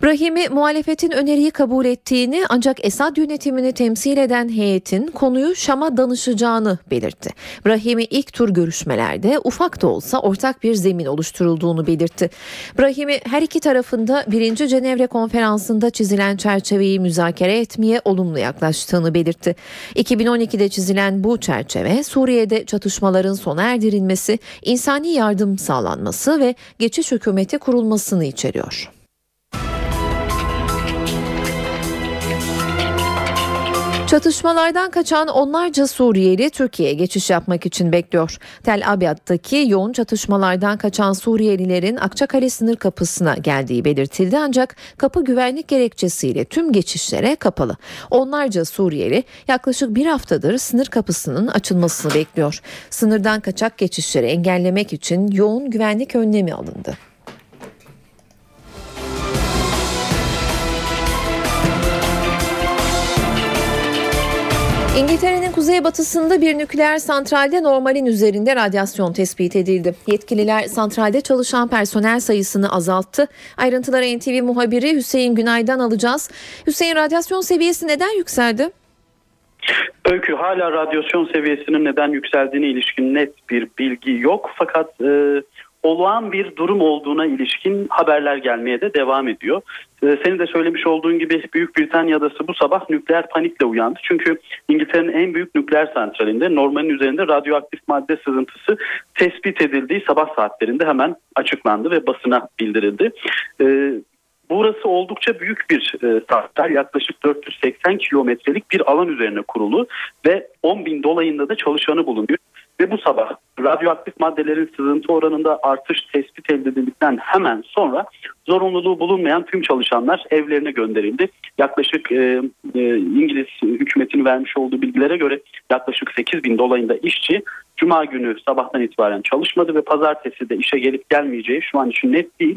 Brahimi muhalefetin öneriyi kabul ettiğini ancak Esad yönetimini temsil eden heyetin konuyu Şam'a danışacağını belirtti. Brahimi ilk tur görüşmelerde ufak da olsa ortak bir zemin oluşturulduğunu belirtti. Brahimi her iki tarafında birinci Cenevre konferansında çizilen çerçeveyi müzakere etmeye olumlu yaklaştığını belirtti. 2012'de çizilen bu çerçeve Suriye'de çatışmaların sona erdirilmesi, insani yardım sağlanması ve geçiş hükümeti kurulmasını içeriyor. Çatışmalardan kaçan onlarca Suriyeli Türkiye'ye geçiş yapmak için bekliyor. Tel Abyad'daki yoğun çatışmalardan kaçan Suriyelilerin Akçakale sınır kapısına geldiği belirtildi ancak kapı güvenlik gerekçesiyle tüm geçişlere kapalı. Onlarca Suriyeli yaklaşık bir haftadır sınır kapısının açılmasını bekliyor. Sınırdan kaçak geçişleri engellemek için yoğun güvenlik önlemi alındı. İngiltere'nin kuzeybatısında bir nükleer santralde normalin üzerinde radyasyon tespit edildi. Yetkililer santralde çalışan personel sayısını azalttı. Ayrıntıları NTV muhabiri Hüseyin Günay'dan alacağız. Hüseyin radyasyon seviyesi neden yükseldi? Öykü hala radyasyon seviyesinin neden yükseldiğine ilişkin net bir bilgi yok. Fakat e, olağan bir durum olduğuna ilişkin haberler gelmeye de devam ediyor. Ee, senin de söylemiş olduğun gibi Büyük Britanya adası bu sabah nükleer panikle uyandı. Çünkü İngiltere'nin en büyük nükleer santralinde normalin üzerinde radyoaktif madde sızıntısı tespit edildiği sabah saatlerinde hemen açıklandı ve basına bildirildi. Ee, Burası oldukça büyük bir e, santral yaklaşık 480 kilometrelik bir alan üzerine kurulu ve 10 bin dolayında da çalışanı bulunuyor. Ve bu sabah radyoaktif maddelerin sızıntı oranında artış tespit edildikten hemen sonra zorunluluğu bulunmayan tüm çalışanlar evlerine gönderildi. Yaklaşık e, e, İngiliz hükümetinin vermiş olduğu bilgilere göre yaklaşık 8 bin dolayında işçi Cuma günü sabahtan itibaren çalışmadı ve pazartesi de işe gelip gelmeyeceği şu an için net değil.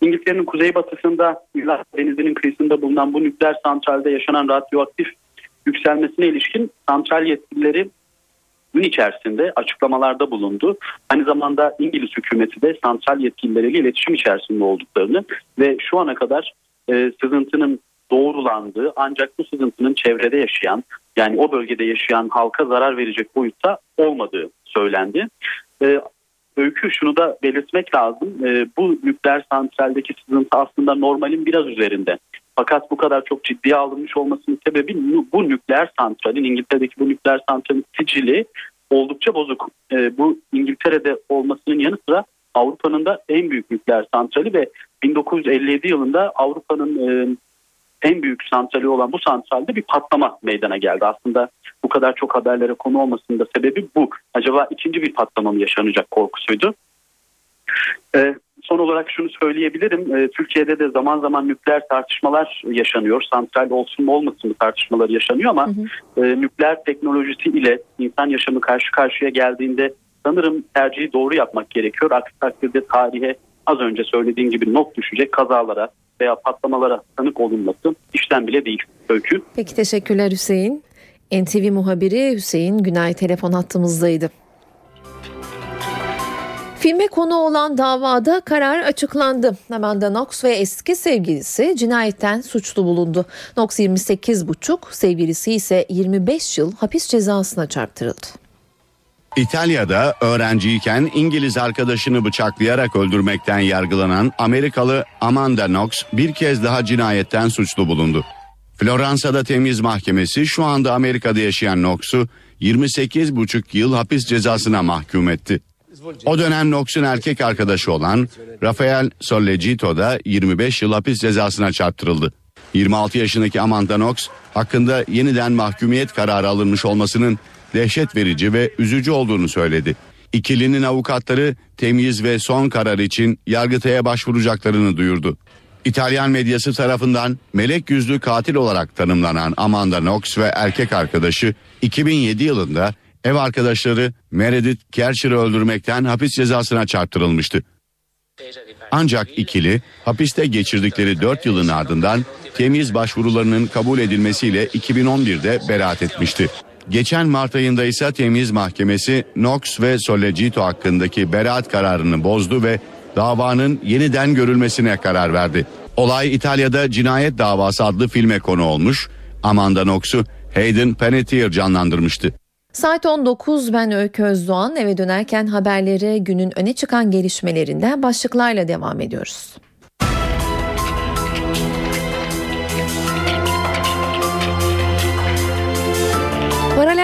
İngiltere'nin kuzeybatısında İrlanda Denizi'nin kıyısında bulunan bu nükleer santralde yaşanan radyoaktif yükselmesine ilişkin santral yetkilileri gün içerisinde açıklamalarda bulundu. Aynı zamanda İngiliz hükümeti de santral yetkilileriyle iletişim içerisinde olduklarını ve şu ana kadar e, sızıntının doğrulandığı ancak bu sızıntının çevrede yaşayan yani o bölgede yaşayan halka zarar verecek boyutta olmadığı söylendi. E, öykü şunu da belirtmek lazım. E, bu nükleer santraldeki sızıntı aslında normalin biraz üzerinde. Fakat bu kadar çok ciddiye alınmış olmasının sebebi bu, nükleer santralin İngiltere'deki bu nükleer santralin sicili oldukça bozuk. E, bu İngiltere'de olmasının yanı sıra Avrupa'nın da en büyük nükleer santrali ve 1957 yılında Avrupa'nın e, en büyük santrali olan bu santralde bir patlama meydana geldi. Aslında bu kadar çok haberlere konu olmasının da sebebi bu. Acaba ikinci bir patlama mı yaşanacak korkusuydu. Ee, son olarak şunu söyleyebilirim. Ee, Türkiye'de de zaman zaman nükleer tartışmalar yaşanıyor. Santral olsun mu olmasın mı tartışmalar yaşanıyor ama hı hı. E, nükleer teknolojisi ile insan yaşamı karşı karşıya geldiğinde sanırım tercihi doğru yapmak gerekiyor. Aksi takdirde tarihe az önce söylediğim gibi not düşecek kazalara veya patlamalara tanık olunması işten bile değil öykü. Peki teşekkürler Hüseyin. NTV muhabiri Hüseyin Günay telefon hattımızdaydı. Filme konu olan davada karar açıklandı. Amanda Knox ve eski sevgilisi cinayetten suçlu bulundu. Knox 28,5, sevgilisi ise 25 yıl hapis cezasına çarptırıldı. İtalya'da öğrenciyken İngiliz arkadaşını bıçaklayarak öldürmekten yargılanan Amerikalı Amanda Knox bir kez daha cinayetten suçlu bulundu. Floransa'da temiz mahkemesi şu anda Amerika'da yaşayan Knox'u 28,5 yıl hapis cezasına mahkum etti. O dönem Knox'un erkek arkadaşı olan Rafael Sollecito da 25 yıl hapis cezasına çarptırıldı. 26 yaşındaki Amanda Knox hakkında yeniden mahkumiyet kararı alınmış olmasının dehşet verici ve üzücü olduğunu söyledi. İkilinin avukatları temyiz ve son karar için Yargıtay'a başvuracaklarını duyurdu. İtalyan medyası tarafından melek yüzlü katil olarak tanımlanan Amanda Knox ve erkek arkadaşı 2007 yılında ev arkadaşları Meredith Kercher'ı öldürmekten hapis cezasına çarptırılmıştı. Ancak ikili hapiste geçirdikleri 4 yılın ardından temyiz başvurularının kabul edilmesiyle 2011'de beraat etmişti. Geçen Mart ayında ise temyiz mahkemesi Knox ve Sollecito hakkındaki beraat kararını bozdu ve davanın yeniden görülmesine karar verdi. Olay İtalya'da Cinayet Davası adlı filme konu olmuş. Amanda Knox'u Hayden Panettiere canlandırmıştı. Saat 19 ben Öykü Özdoğan eve dönerken haberlere günün öne çıkan gelişmelerinden başlıklarla devam ediyoruz.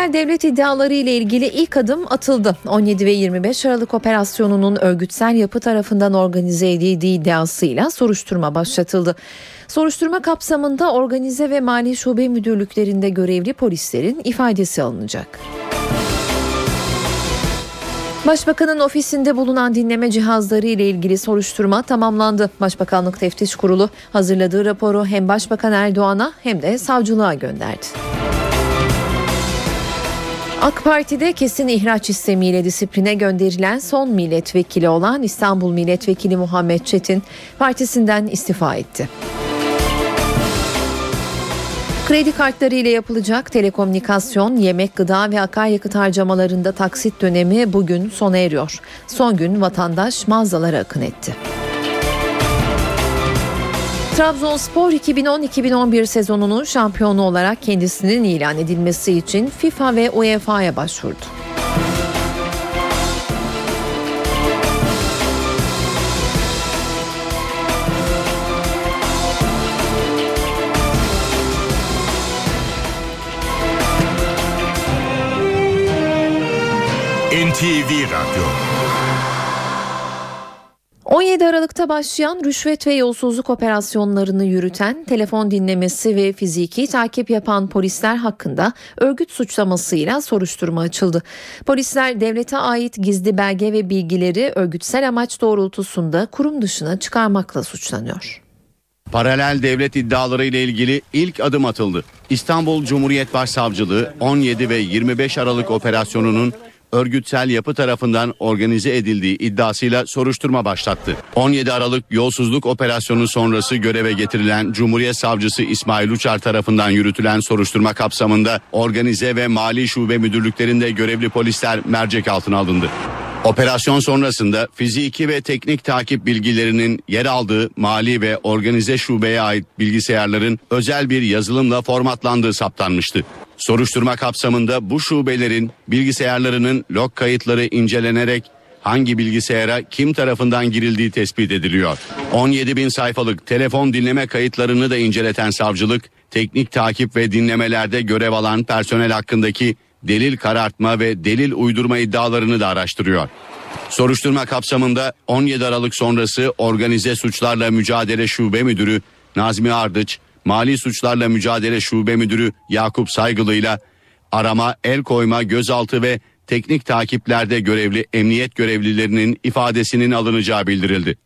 Paralel devlet iddiaları ile ilgili ilk adım atıldı. 17 ve 25 Aralık operasyonunun örgütsel yapı tarafından organize edildiği iddiasıyla soruşturma başlatıldı. Soruşturma kapsamında organize ve mali şube müdürlüklerinde görevli polislerin ifadesi alınacak. Başbakanın ofisinde bulunan dinleme cihazları ile ilgili soruşturma tamamlandı. Başbakanlık Teftiş Kurulu hazırladığı raporu hem Başbakan Erdoğan'a hem de savcılığa gönderdi. AK Parti'de kesin ihraç istemiyle disipline gönderilen son milletvekili olan İstanbul Milletvekili Muhammed Çetin partisinden istifa etti. Kredi kartları ile yapılacak telekomünikasyon, yemek, gıda ve akaryakıt harcamalarında taksit dönemi bugün sona eriyor. Son gün vatandaş mağazalara akın etti. Trabzonspor 2010-2011 sezonunun şampiyonu olarak kendisinin ilan edilmesi için FIFA ve UEFA'ya başvurdu. NTV Radyo 17 Aralık'ta başlayan rüşvet ve yolsuzluk operasyonlarını yürüten, telefon dinlemesi ve fiziki takip yapan polisler hakkında örgüt suçlamasıyla soruşturma açıldı. Polisler devlete ait gizli belge ve bilgileri örgütsel amaç doğrultusunda kurum dışına çıkarmakla suçlanıyor. Paralel devlet iddiaları ile ilgili ilk adım atıldı. İstanbul Cumhuriyet Başsavcılığı 17 ve 25 Aralık operasyonunun örgütsel yapı tarafından organize edildiği iddiasıyla soruşturma başlattı. 17 Aralık yolsuzluk operasyonu sonrası göreve getirilen Cumhuriyet Savcısı İsmail Uçar tarafından yürütülen soruşturma kapsamında organize ve mali şube müdürlüklerinde görevli polisler mercek altına alındı. Operasyon sonrasında fiziki ve teknik takip bilgilerinin yer aldığı mali ve organize şubeye ait bilgisayarların özel bir yazılımla formatlandığı saptanmıştı. Soruşturma kapsamında bu şubelerin bilgisayarlarının log kayıtları incelenerek hangi bilgisayara kim tarafından girildiği tespit ediliyor. 17 bin sayfalık telefon dinleme kayıtlarını da inceleten savcılık, teknik takip ve dinlemelerde görev alan personel hakkındaki delil karartma ve delil uydurma iddialarını da araştırıyor. Soruşturma kapsamında 17 Aralık sonrası Organize Suçlarla Mücadele Şube Müdürü Nazmi Ardıç, Mali Suçlarla Mücadele Şube Müdürü Yakup Saygılı ile arama, el koyma, gözaltı ve teknik takiplerde görevli emniyet görevlilerinin ifadesinin alınacağı bildirildi.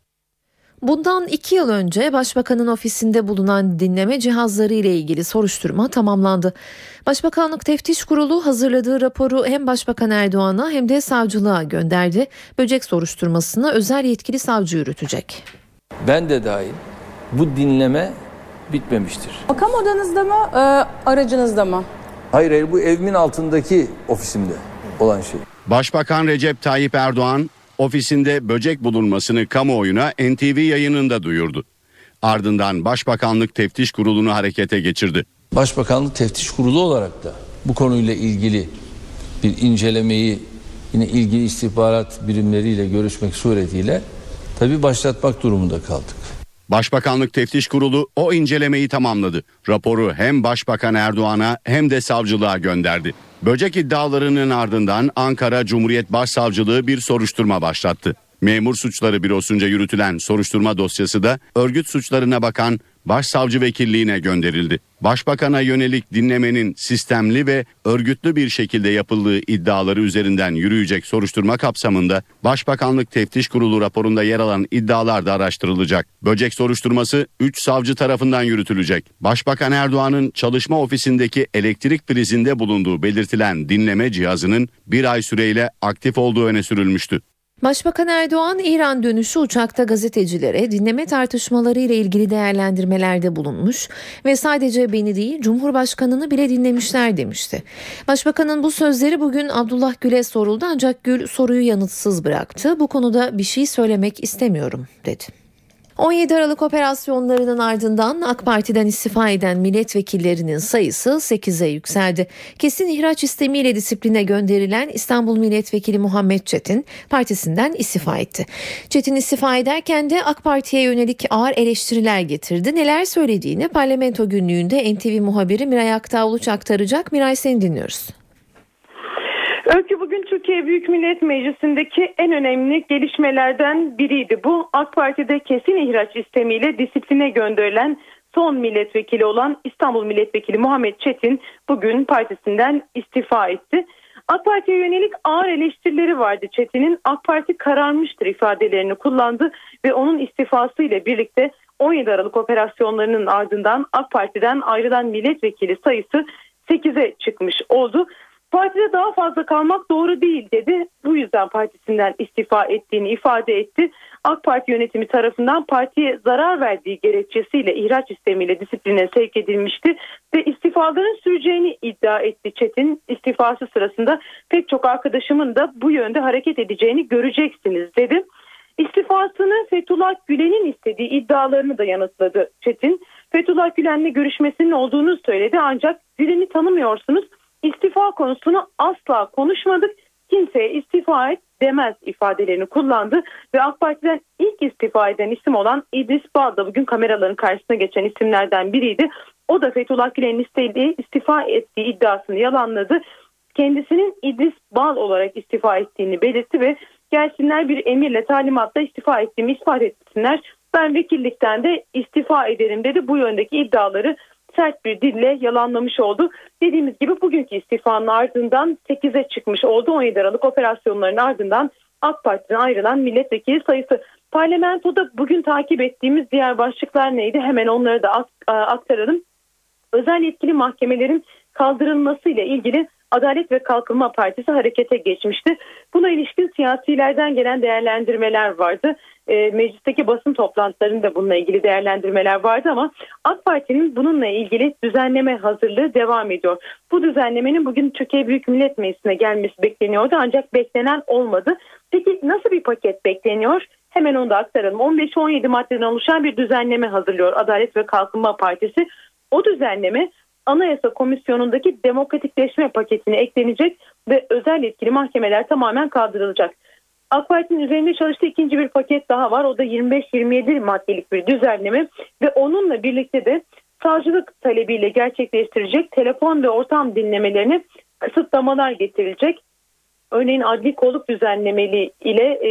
Bundan iki yıl önce Başbakanın ofisinde bulunan dinleme cihazları ile ilgili soruşturma tamamlandı. Başbakanlık Teftiş Kurulu hazırladığı raporu hem Başbakan Erdoğan'a hem de savcılığa gönderdi. Böcek soruşturmasını özel yetkili savcı yürütecek. Ben de dahil bu dinleme bitmemiştir. Makam odanızda mı, e, aracınızda mı? Hayır hayır bu evimin altındaki ofisimde olan şey. Başbakan Recep Tayyip Erdoğan ofisinde böcek bulunmasını kamuoyuna NTV yayınında duyurdu. Ardından Başbakanlık Teftiş Kurulu'nu harekete geçirdi. Başbakanlık Teftiş Kurulu olarak da bu konuyla ilgili bir incelemeyi yine ilgili istihbarat birimleriyle görüşmek suretiyle tabii başlatmak durumunda kaldık. Başbakanlık Teftiş Kurulu o incelemeyi tamamladı. Raporu hem Başbakan Erdoğan'a hem de savcılığa gönderdi. Böcek iddialarının ardından Ankara Cumhuriyet Başsavcılığı bir soruşturma başlattı. Memur Suçları Bürosu'nca yürütülen soruşturma dosyası da örgüt suçlarına bakan Başsavcı Vekilliğine gönderildi. Başbakan'a yönelik dinlemenin sistemli ve örgütlü bir şekilde yapıldığı iddiaları üzerinden yürüyecek soruşturma kapsamında Başbakanlık Teftiş Kurulu raporunda yer alan iddialar da araştırılacak. Böcek soruşturması 3 savcı tarafından yürütülecek. Başbakan Erdoğan'ın çalışma ofisindeki elektrik prizinde bulunduğu belirtilen dinleme cihazının bir ay süreyle aktif olduğu öne sürülmüştü. Başbakan Erdoğan İran dönüşü uçakta gazetecilere dinleme tartışmaları ile ilgili değerlendirmelerde bulunmuş ve sadece beni değil Cumhurbaşkanını bile dinlemişler demişti. Başbakanın bu sözleri bugün Abdullah Gül'e soruldu ancak Gül soruyu yanıtsız bıraktı. Bu konuda bir şey söylemek istemiyorum dedi. 17 Aralık operasyonlarının ardından AK Parti'den istifa eden milletvekillerinin sayısı 8'e yükseldi. Kesin ihraç istemiyle disipline gönderilen İstanbul Milletvekili Muhammed Çetin partisinden istifa etti. Çetin istifa ederken de AK Parti'ye yönelik ağır eleştiriler getirdi. Neler söylediğini parlamento günlüğünde NTV muhabiri Miray Aktağuluç aktaracak. Miray seni dinliyoruz. Öykü bugün Türkiye Büyük Millet Meclisi'ndeki en önemli gelişmelerden biriydi. Bu AK Parti'de kesin ihraç istemiyle disipline gönderilen son milletvekili olan İstanbul Milletvekili Muhammed Çetin bugün partisinden istifa etti. AK Parti'ye yönelik ağır eleştirileri vardı Çetin'in. AK Parti kararmıştır ifadelerini kullandı ve onun istifası ile birlikte 17 Aralık operasyonlarının ardından AK Parti'den ayrılan milletvekili sayısı 8'e çıkmış oldu. Partide daha fazla kalmak doğru değil dedi. Bu yüzden partisinden istifa ettiğini ifade etti. AK Parti yönetimi tarafından partiye zarar verdiği gerekçesiyle ihraç istemiyle disipline sevk edilmişti ve istifaların süreceğini iddia etti Çetin. İstifası sırasında pek çok arkadaşımın da bu yönde hareket edeceğini göreceksiniz dedi. İstifasını Fethullah Gülen'in istediği iddialarını da yanıtladı Çetin. Fethullah Gülen'le görüşmesinin olduğunu söyledi ancak Gülen'i tanımıyorsunuz istifa konusunu asla konuşmadık. Kimseye istifa et demez ifadelerini kullandı ve AK Parti'den ilk istifa eden isim olan İdris Bal da bugün kameraların karşısına geçen isimlerden biriydi. O da Fethullah Gülen'in istediği istifa ettiği iddiasını yalanladı. Kendisinin İdris Bal olarak istifa ettiğini belirtti ve gelsinler bir emirle talimatla istifa ettiğimi ispat etsinler. Ben vekillikten de istifa ederim dedi. Bu yöndeki iddiaları sert bir dille yalanlamış oldu. Dediğimiz gibi bugünkü istifanın ardından 8'e çıkmış oldu. 17 Aralık operasyonların ardından AK Parti'den ayrılan milletvekili sayısı. Parlamentoda bugün takip ettiğimiz diğer başlıklar neydi? Hemen onları da aktaralım. Özel yetkili mahkemelerin kaldırılması ile ilgili Adalet ve Kalkınma Partisi harekete geçmişti. Buna ilişkin siyasilerden gelen değerlendirmeler vardı. E, meclisteki basın toplantılarında bununla ilgili değerlendirmeler vardı ama AK Parti'nin bununla ilgili düzenleme hazırlığı devam ediyor. Bu düzenlemenin bugün Türkiye Büyük Millet Meclisi'ne gelmesi bekleniyordu ancak beklenen olmadı. Peki nasıl bir paket bekleniyor? Hemen onu da aktaralım. 15-17 maddeden oluşan bir düzenleme hazırlıyor Adalet ve Kalkınma Partisi. O düzenleme Anayasa Komisyonu'ndaki demokratikleşme paketine eklenecek ve özel yetkili mahkemeler tamamen kaldırılacak. AK Parti'nin üzerinde çalıştığı ikinci bir paket daha var. O da 25-27 maddelik bir düzenleme ve onunla birlikte de savcılık talebiyle gerçekleştirecek telefon ve ortam dinlemelerine kısıtlamalar getirilecek. Örneğin adli kolluk düzenlemeli ile e,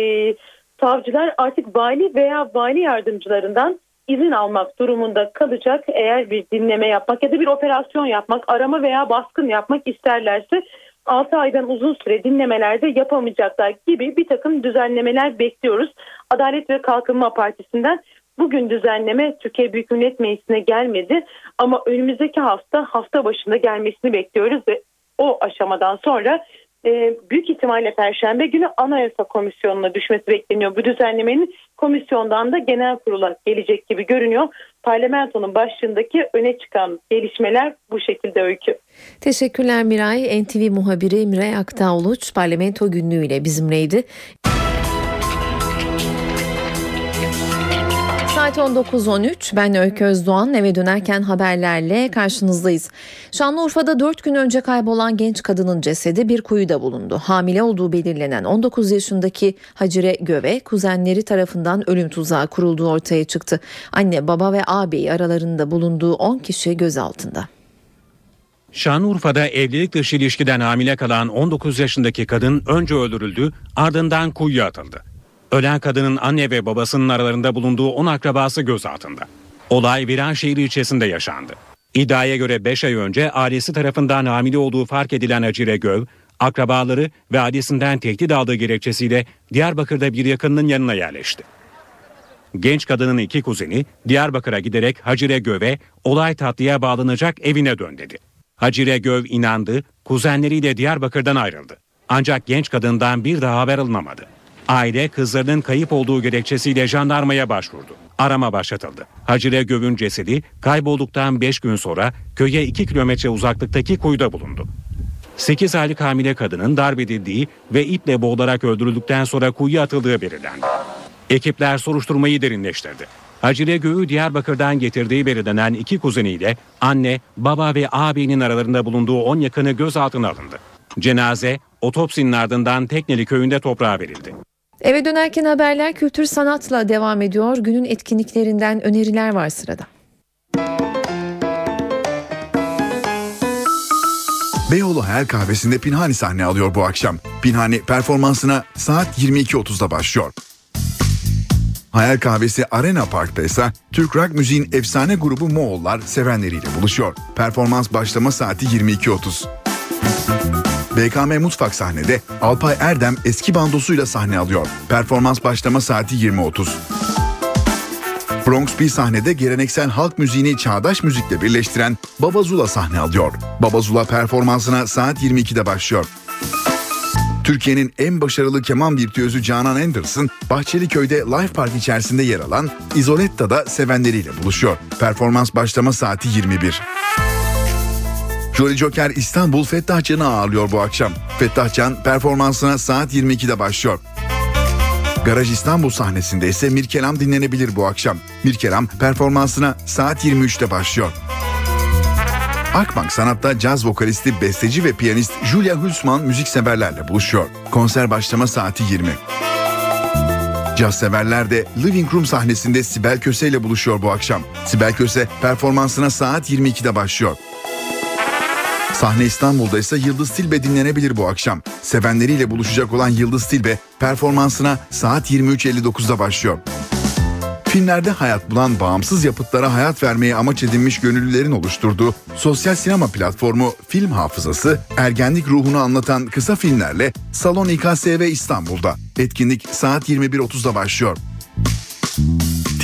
savcılar artık vali veya vali yardımcılarından izin almak durumunda kalacak eğer bir dinleme yapmak ya da bir operasyon yapmak, arama veya baskın yapmak isterlerse 6 aydan uzun süre dinlemelerde yapamayacaklar gibi bir takım düzenlemeler bekliyoruz. Adalet ve Kalkınma Partisi'nden bugün düzenleme Türkiye Büyük Millet Meclisi'ne gelmedi ama önümüzdeki hafta hafta başında gelmesini bekliyoruz ve o aşamadan sonra e, büyük ihtimalle Perşembe günü Anayasa Komisyonu'na düşmesi bekleniyor. Bu düzenlemenin komisyondan da genel kurula gelecek gibi görünüyor. Parlamentonun başlığındaki öne çıkan gelişmeler bu şekilde öykü. Teşekkürler Miray. NTV muhabiri Miray Aktağuluç parlamento günlüğüyle bizimleydi. Saat 19.13 ben Öykü Özdoğan eve dönerken haberlerle karşınızdayız. Şanlıurfa'da 4 gün önce kaybolan genç kadının cesedi bir kuyuda bulundu. Hamile olduğu belirlenen 19 yaşındaki Hacire Göve kuzenleri tarafından ölüm tuzağı kurulduğu ortaya çıktı. Anne baba ve ağabey aralarında bulunduğu 10 kişi gözaltında. Şanlıurfa'da evlilik dışı ilişkiden hamile kalan 19 yaşındaki kadın önce öldürüldü ardından kuyuya atıldı. Ölen kadının anne ve babasının aralarında bulunduğu 10 akrabası gözaltında. Olay Viranşehir ilçesinde yaşandı. İddiaya göre 5 ay önce ailesi tarafından hamile olduğu fark edilen Hacire Göv, akrabaları ve ailesinden tehdit aldığı gerekçesiyle Diyarbakır'da bir yakınının yanına yerleşti. Genç kadının iki kuzeni Diyarbakır'a giderek Hacire Göv'e olay tatlıya bağlanacak evine dön dedi. Hacire Göv inandı, kuzenleriyle Diyarbakır'dan ayrıldı. Ancak genç kadından bir daha haber alınamadı. Aile kızlarının kayıp olduğu gerekçesiyle jandarmaya başvurdu. Arama başlatıldı. Hacire Göv'ün cesedi kaybolduktan 5 gün sonra köye 2 kilometre uzaklıktaki kuyuda bulundu. 8 aylık hamile kadının darp edildiği ve iple boğularak öldürüldükten sonra kuyuya atıldığı belirlendi. Ekipler soruşturmayı derinleştirdi. Hacire Göğü Diyarbakır'dan getirdiği belirlenen iki kuzeniyle anne, baba ve ağabeyinin aralarında bulunduğu 10 yakını gözaltına alındı. Cenaze otopsinin ardından Tekneli köyünde toprağa verildi. Eve dönerken haberler kültür sanatla devam ediyor. Günün etkinliklerinden öneriler var sırada. Beyoğlu Hayal Kahvesi'nde Pinhani sahne alıyor bu akşam. Pinhani performansına saat 22.30'da başlıyor. Hayal Kahvesi Arena Park'ta ise Türk rock müziğin efsane grubu Moğollar sevenleriyle buluşuyor. Performans başlama saati 22.30. BKM Mutfak sahnede Alpay Erdem eski bandosuyla sahne alıyor. Performans başlama saati 20.30. Bronx B sahnede geleneksel halk müziğini çağdaş müzikle birleştiren Baba Zula sahne alıyor. Baba Zula performansına saat 22'de başlıyor. Türkiye'nin en başarılı keman virtüözü Canan Anderson, Bahçeliköy'de Life Park içerisinde yer alan Isoletta'da sevenleriyle buluşuyor. Performans başlama saati 21. Jolly Joker İstanbul Fettah Can'ı ağırlıyor bu akşam. Fettah Can performansına saat 22'de başlıyor. Garaj İstanbul sahnesinde ise Mirkelam dinlenebilir bu akşam. Mirkelam performansına saat 23'te başlıyor. Akbank Sanat'ta caz vokalisti, besteci ve piyanist Julia Hülsman müzikseverlerle buluşuyor. Konser başlama saati 20. Caz severler de Living Room sahnesinde Sibel Köse ile buluşuyor bu akşam. Sibel Köse performansına saat 22'de başlıyor. Sahne İstanbul'da ise Yıldız Tilbe dinlenebilir bu akşam. Sevenleriyle buluşacak olan Yıldız Tilbe performansına saat 23.59'da başlıyor. Filmlerde hayat bulan bağımsız yapıtlara hayat vermeye amaç edinmiş gönüllülerin oluşturduğu sosyal sinema platformu Film Hafızası, ergenlik ruhunu anlatan kısa filmlerle Salon İKSV İstanbul'da. Etkinlik saat 21.30'da başlıyor.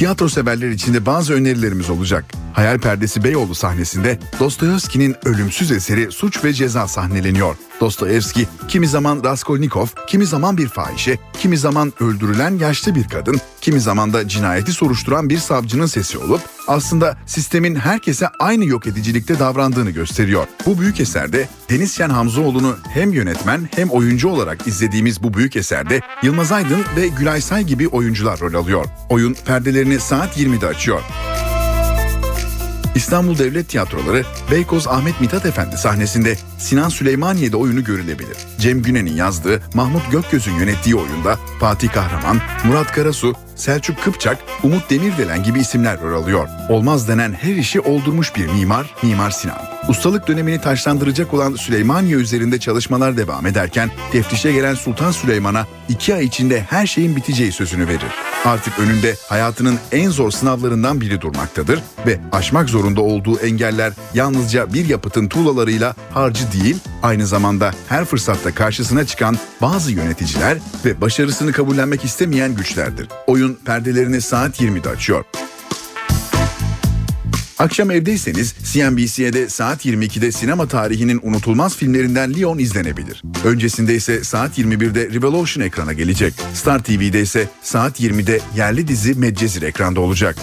Tiyatro severler için de bazı önerilerimiz olacak. Hayal Perdesi Beyoğlu sahnesinde Dostoyevski'nin ölümsüz eseri Suç ve Ceza sahneleniyor. Dostoyevski kimi zaman Raskolnikov, kimi zaman bir fahişe, kimi zaman öldürülen yaşlı bir kadın, kimi zaman da cinayeti soruşturan bir savcının sesi olup aslında sistemin herkese aynı yok edicilikte davrandığını gösteriyor. Bu büyük eserde Deniz Şen Hamzoğlu'nu hem yönetmen hem oyuncu olarak izlediğimiz bu büyük eserde Yılmaz Aydın ve Gülay Say gibi oyuncular rol alıyor. Oyun perdelerini saat 20'de açıyor. İstanbul Devlet Tiyatroları Beykoz Ahmet Mithat Efendi sahnesinde Sinan Süleymaniye'de oyunu görülebilir. Cem Günen'in yazdığı Mahmut Gökgöz'ün yönettiği oyunda Fatih Kahraman, Murat Karasu, Selçuk Kıpçak, Umut Demirdelen gibi isimler rol alıyor. Olmaz denen her işi oldurmuş bir mimar, Mimar Sinan. Ustalık dönemini taşlandıracak olan Süleymaniye üzerinde çalışmalar devam ederken teftişe gelen Sultan Süleyman'a iki ay içinde her şeyin biteceği sözünü verir. Artık önünde hayatının en zor sınavlarından biri durmaktadır ve aşmak zorunda olduğu engeller yalnızca bir yapıtın tuğlalarıyla harcı değil, aynı zamanda her fırsatta karşısına çıkan bazı yöneticiler ve başarısını kabullenmek istemeyen güçlerdir. Oyun perdelerini saat 20'de açıyor. Akşam evdeyseniz CNBC'de saat 22'de sinema tarihinin unutulmaz filmlerinden Leon izlenebilir. Öncesinde ise saat 21'de Revolution ekrana gelecek. Star TV'de ise saat 20'de yerli dizi Medcezir ekranda olacak.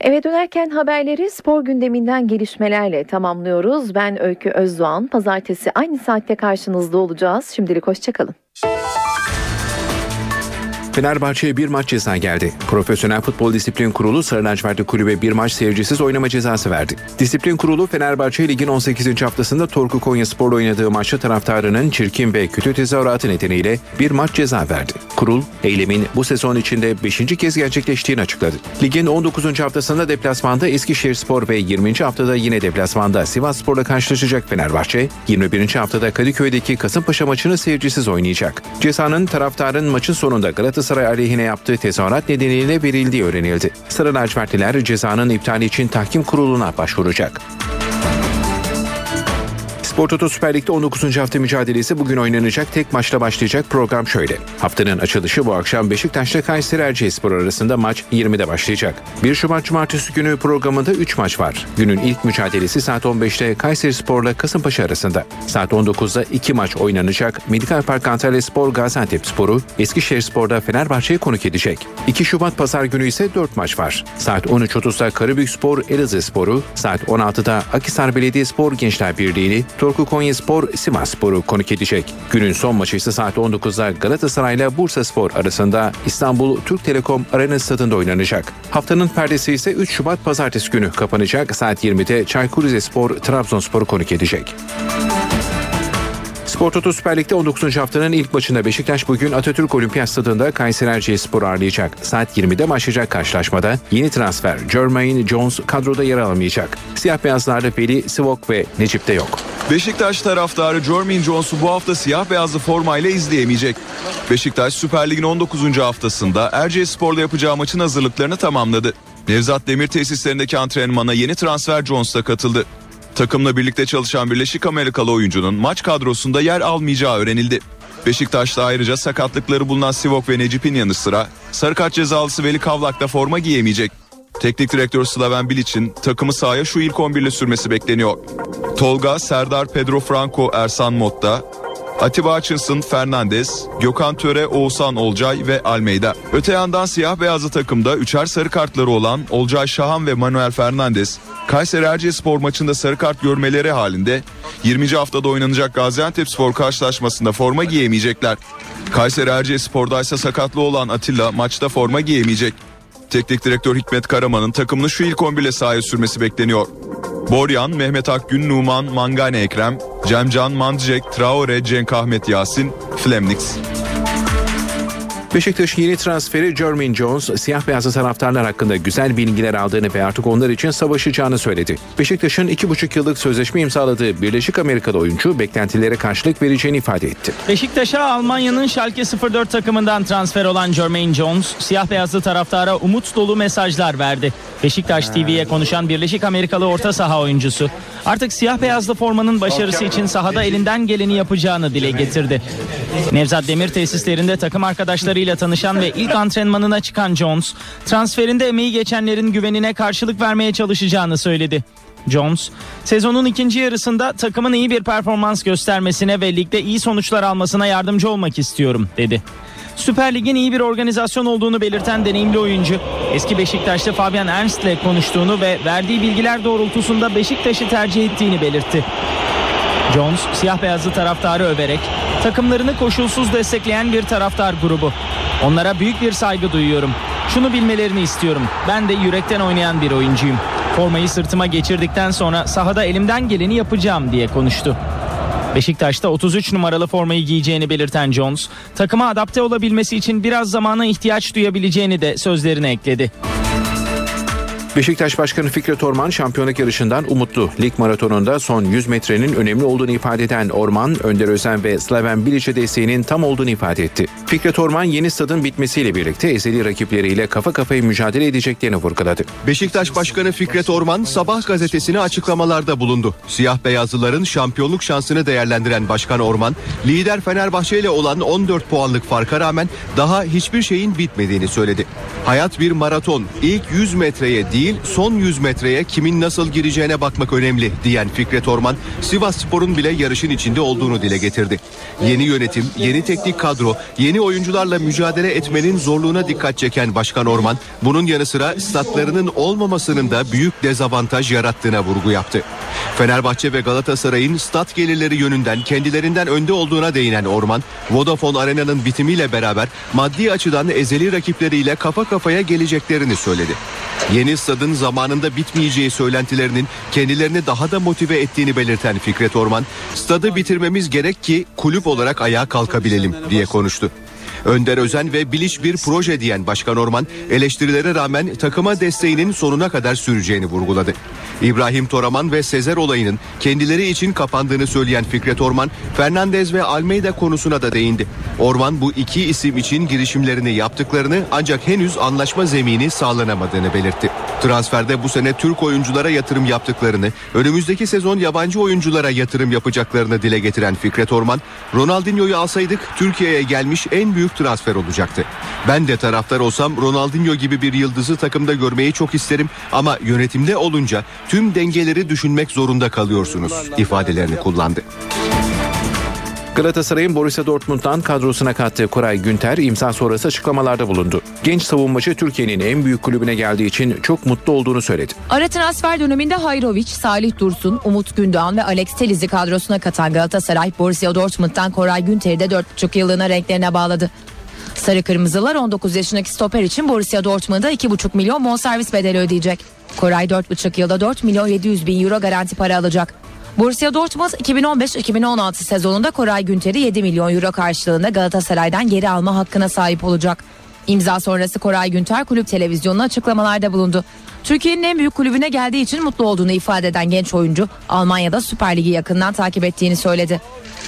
Eve dönerken haberleri spor gündeminden gelişmelerle tamamlıyoruz. Ben Öykü Özdoğan. Pazartesi aynı saatte karşınızda olacağız. Şimdilik hoşçakalın. Fenerbahçe'ye bir maç ceza geldi. Profesyonel Futbol Disiplin Kurulu Sarı Lacivertli Kulübe bir maç seyircisiz oynama cezası verdi. Disiplin Kurulu Fenerbahçe Lig'in 18. haftasında Torku Konya Spor'la oynadığı maçta taraftarının çirkin ve kötü tezahüratı nedeniyle bir maç ceza verdi. Kurul, eylemin bu sezon içinde 5. kez gerçekleştiğini açıkladı. Ligin 19. haftasında deplasmanda Eskişehirspor ve 20. haftada yine deplasmanda Sivasspor'la karşılaşacak Fenerbahçe, 21. haftada Kadıköy'deki Kasımpaşa maçını seyircisiz oynayacak. Cezanın taraftarın maçın sonunda Galatasaray aleyhine yaptığı tezahürat nedeniyle verildiği öğrenildi. Sarı lacivertliler cezanın iptali için tahkim kuruluna başvuracak. Spor Toto Süper Lig'de 19. hafta mücadelesi bugün oynanacak tek maçla başlayacak program şöyle. Haftanın açılışı bu akşam Beşiktaş'ta Kayseri Erciyesspor arasında maç 20'de başlayacak. 1 Şubat Cumartesi günü programında 3 maç var. Günün ilk mücadelesi saat 15'te Kayseri Spor'la Kasımpaşa arasında. Saat 19'da 2 maç oynanacak. Medikal Park Antalya Spor Gaziantep Sporu Eskişehir Spor'da Fenerbahçe'yi konuk edecek. 2 Şubat Pazar günü ise 4 maç var. Saat 13.30'da Karabük Spor Elazığ Sporu, saat 16'da Akhisar Belediyespor Gençler Birliği'ni, Torku Konyaspor Sivas Spor'u konuk edecek. Günün son maçı ise saat 19'da Galatasaray ile Bursa Spor arasında İstanbul Türk Telekom Arena stadında oynanacak. Haftanın perdesi ise 3 Şubat Pazartesi günü kapanacak. Saat 20'de Çaykur Rizespor Trabzonspor'u konuk edecek. Spor Toto Süper Lig'de 19. haftanın ilk maçında Beşiktaş bugün Atatürk Olimpiyat Stadında Kayseri Erciyesspor'u ağırlayacak. Saat 20'de başlayacak karşılaşmada yeni transfer Jermaine Jones kadroda yer alamayacak. Siyah beyazlarda Veli, Sivok ve Necip de yok. Beşiktaş taraftarı Jermaine Jones'u bu hafta siyah beyazlı formayla izleyemeyecek. Beşiktaş Süper Lig'in 19. haftasında Erciyesspor'da yapacağı maçın hazırlıklarını tamamladı. Nevzat Demir tesislerindeki antrenmana yeni transfer Jones da katıldı. Takımla birlikte çalışan Birleşik Amerikalı oyuncunun maç kadrosunda yer almayacağı öğrenildi. Beşiktaş'ta ayrıca sakatlıkları bulunan Sivok ve Necip'in yanı sıra sarı kart cezalısı Veli Kavlak da forma giyemeyecek. Teknik direktör Slaven Bilic'in takımı sahaya şu ilk 11 ile sürmesi bekleniyor. Tolga, Serdar, Pedro Franco, Ersan Motta, Atiba Hutchinson, Fernandez, Gökhan Töre, Oğuzhan Olcay ve Almeida. Öte yandan siyah beyazlı takımda üçer sarı kartları olan Olcay Şahan ve Manuel Fernandez, Kayseri Erciyesspor maçında sarı kart görmeleri halinde 20. haftada oynanacak Gaziantepspor karşılaşmasında forma giyemeyecekler. Kayseri Erciyespor'da ise sakatlı olan Atilla maçta forma giyemeyecek. Teknik direktör Hikmet Karaman'ın takımını şu ilk 11 ile sahaya sürmesi bekleniyor. Boryan, Mehmet Akgün, Numan, Mangane Ekrem, Cemcan, Mandcek, Traore, Cenk Ahmet Yasin, Flemnix. Beşiktaş'ın yeni transferi Jermaine Jones, siyah beyazlı taraftarlar hakkında güzel bilgiler aldığını ve artık onlar için savaşacağını söyledi. Beşiktaş'ın 2,5 yıllık sözleşme imzaladığı Birleşik Amerika'da oyuncu beklentilere karşılık vereceğini ifade etti. Beşiktaş'a Almanya'nın Schalke 04 takımından transfer olan Jermaine Jones, siyah beyazlı taraftara umut dolu mesajlar verdi. Beşiktaş TV'ye konuşan Birleşik Amerikalı orta saha oyuncusu, artık siyah beyazlı formanın başarısı için sahada elinden geleni yapacağını dile getirdi. Nevzat Demir tesislerinde takım arkadaşlarıyla tanışan ve ilk antrenmanına çıkan Jones, transferinde emeği geçenlerin güvenine karşılık vermeye çalışacağını söyledi. Jones, sezonun ikinci yarısında takımın iyi bir performans göstermesine ve ligde iyi sonuçlar almasına yardımcı olmak istiyorum, dedi. Süper Lig'in iyi bir organizasyon olduğunu belirten deneyimli oyuncu, eski Beşiktaş'ta Fabian Ernst ile konuştuğunu ve verdiği bilgiler doğrultusunda Beşiktaş'ı tercih ettiğini belirtti. Jones, siyah beyazlı taraftarı överek, takımlarını koşulsuz destekleyen bir taraftar grubu. Onlara büyük bir saygı duyuyorum. Şunu bilmelerini istiyorum. Ben de yürekten oynayan bir oyuncuyum. Formayı sırtıma geçirdikten sonra sahada elimden geleni yapacağım diye konuştu. Beşiktaş'ta 33 numaralı formayı giyeceğini belirten Jones, takıma adapte olabilmesi için biraz zamana ihtiyaç duyabileceğini de sözlerine ekledi. Beşiktaş Başkanı Fikret Orman şampiyonluk yarışından umutlu. Lig maratonunda son 100 metrenin önemli olduğunu ifade eden Orman, Önder Özen ve Slaven Bilic'e desteğinin tam olduğunu ifade etti. Fikret Orman yeni stadın bitmesiyle birlikte ezeli rakipleriyle kafa kafaya mücadele edeceklerini vurguladı. Beşiktaş Başkanı Fikret Orman Sabah gazetesine açıklamalarda bulundu. Siyah beyazlıların şampiyonluk şansını değerlendiren Başkan Orman, lider Fenerbahçe ile olan 14 puanlık farka rağmen daha hiçbir şeyin bitmediğini söyledi. Hayat bir maraton. İlk 100 metreye değil son 100 metreye kimin nasıl gireceğine bakmak önemli diyen Fikret Orman, Sivas Spor'un bile yarışın içinde olduğunu dile getirdi. Yeni yönetim, yeni teknik kadro, yeni oyuncularla mücadele etmenin zorluğuna dikkat çeken Başkan Orman, bunun yanı sıra statlarının olmamasının da büyük dezavantaj yarattığına vurgu yaptı. Fenerbahçe ve Galatasaray'ın stat gelirleri yönünden kendilerinden önde olduğuna değinen Orman, Vodafone Arena'nın bitimiyle beraber maddi açıdan ezeli rakipleriyle kafa kafaya geleceklerini söyledi. Yeni stadın zamanında bitmeyeceği söylentilerinin kendilerini daha da motive ettiğini belirten Fikret Orman, stadı bitirmemiz gerek ki kulüp olarak ayağa kalkabilelim diye konuştu. Önder Özen ve Biliş bir proje diyen Başkan Orman eleştirilere rağmen takıma desteğinin sonuna kadar süreceğini vurguladı. İbrahim Toraman ve Sezer olayının kendileri için kapandığını söyleyen Fikret Orman, Fernandez ve Almeida konusuna da değindi. Orman bu iki isim için girişimlerini yaptıklarını ancak henüz anlaşma zemini sağlanamadığını belirtti. Transferde bu sene Türk oyunculara yatırım yaptıklarını, önümüzdeki sezon yabancı oyunculara yatırım yapacaklarını dile getiren Fikret Orman, Ronaldinho'yu alsaydık Türkiye'ye gelmiş en büyük transfer olacaktı. Ben de taraftar olsam Ronaldinho gibi bir yıldızı takımda görmeyi çok isterim ama yönetimde olunca tüm dengeleri düşünmek zorunda kalıyorsunuz ifadelerini kullandı. Galatasaray'ın Borussia Dortmund'dan kadrosuna kattığı Koray Günter imza sonrası açıklamalarda bulundu. Genç savunmacı Türkiye'nin en büyük kulübüne geldiği için çok mutlu olduğunu söyledi. Ara transfer döneminde Hayrovic, Salih Dursun, Umut Gündoğan ve Alex Teliz'i kadrosuna katan Galatasaray, Borussia Dortmund'dan Koray Günter'i de 4,5 yıllığına renklerine bağladı. Sarı Kırmızılar 19 yaşındaki stoper için Borussia Dortmund'a 2,5 milyon bonservis bedeli ödeyecek. Koray 4,5 yılda 4 milyon 700 bin euro garanti para alacak. Borussia Dortmund 2015-2016 sezonunda Koray Günter'i 7 milyon euro karşılığında Galatasaray'dan geri alma hakkına sahip olacak. İmza sonrası Koray Günter kulüp televizyonuna açıklamalarda bulundu. Türkiye'nin en büyük kulübüne geldiği için mutlu olduğunu ifade eden genç oyuncu Almanya'da Süper Ligi yakından takip ettiğini söyledi.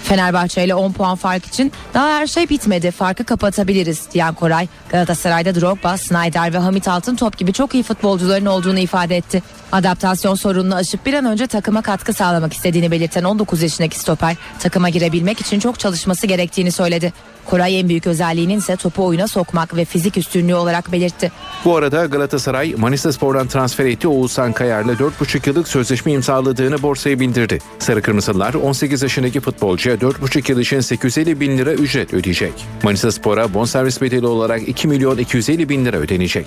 Fenerbahçe ile 10 puan fark için daha her şey bitmedi farkı kapatabiliriz diyen Koray Galatasaray'da Drogba, Snyder ve Hamit Altın top gibi çok iyi futbolcuların olduğunu ifade etti. Adaptasyon sorununu aşıp bir an önce takıma katkı sağlamak istediğini belirten 19 yaşındaki stoper takıma girebilmek için çok çalışması gerektiğini söyledi. Koray en büyük özelliğinin ise topu oyuna sokmak ve fizik üstünlüğü olarak belirtti. Bu arada Galatasaray Manisa Spor'dan transfer ettiği Oğuzhan Kayar'la 4,5 yıllık sözleşme imzaladığını borsaya bildirdi. Sarı Kırmızılar 18 yaşındaki futbolcuya 4,5 yıl için 850 bin lira ücret ödeyecek. Manisa Spor'a bonservis bedeli olarak 2 milyon 250 bin lira ödenecek.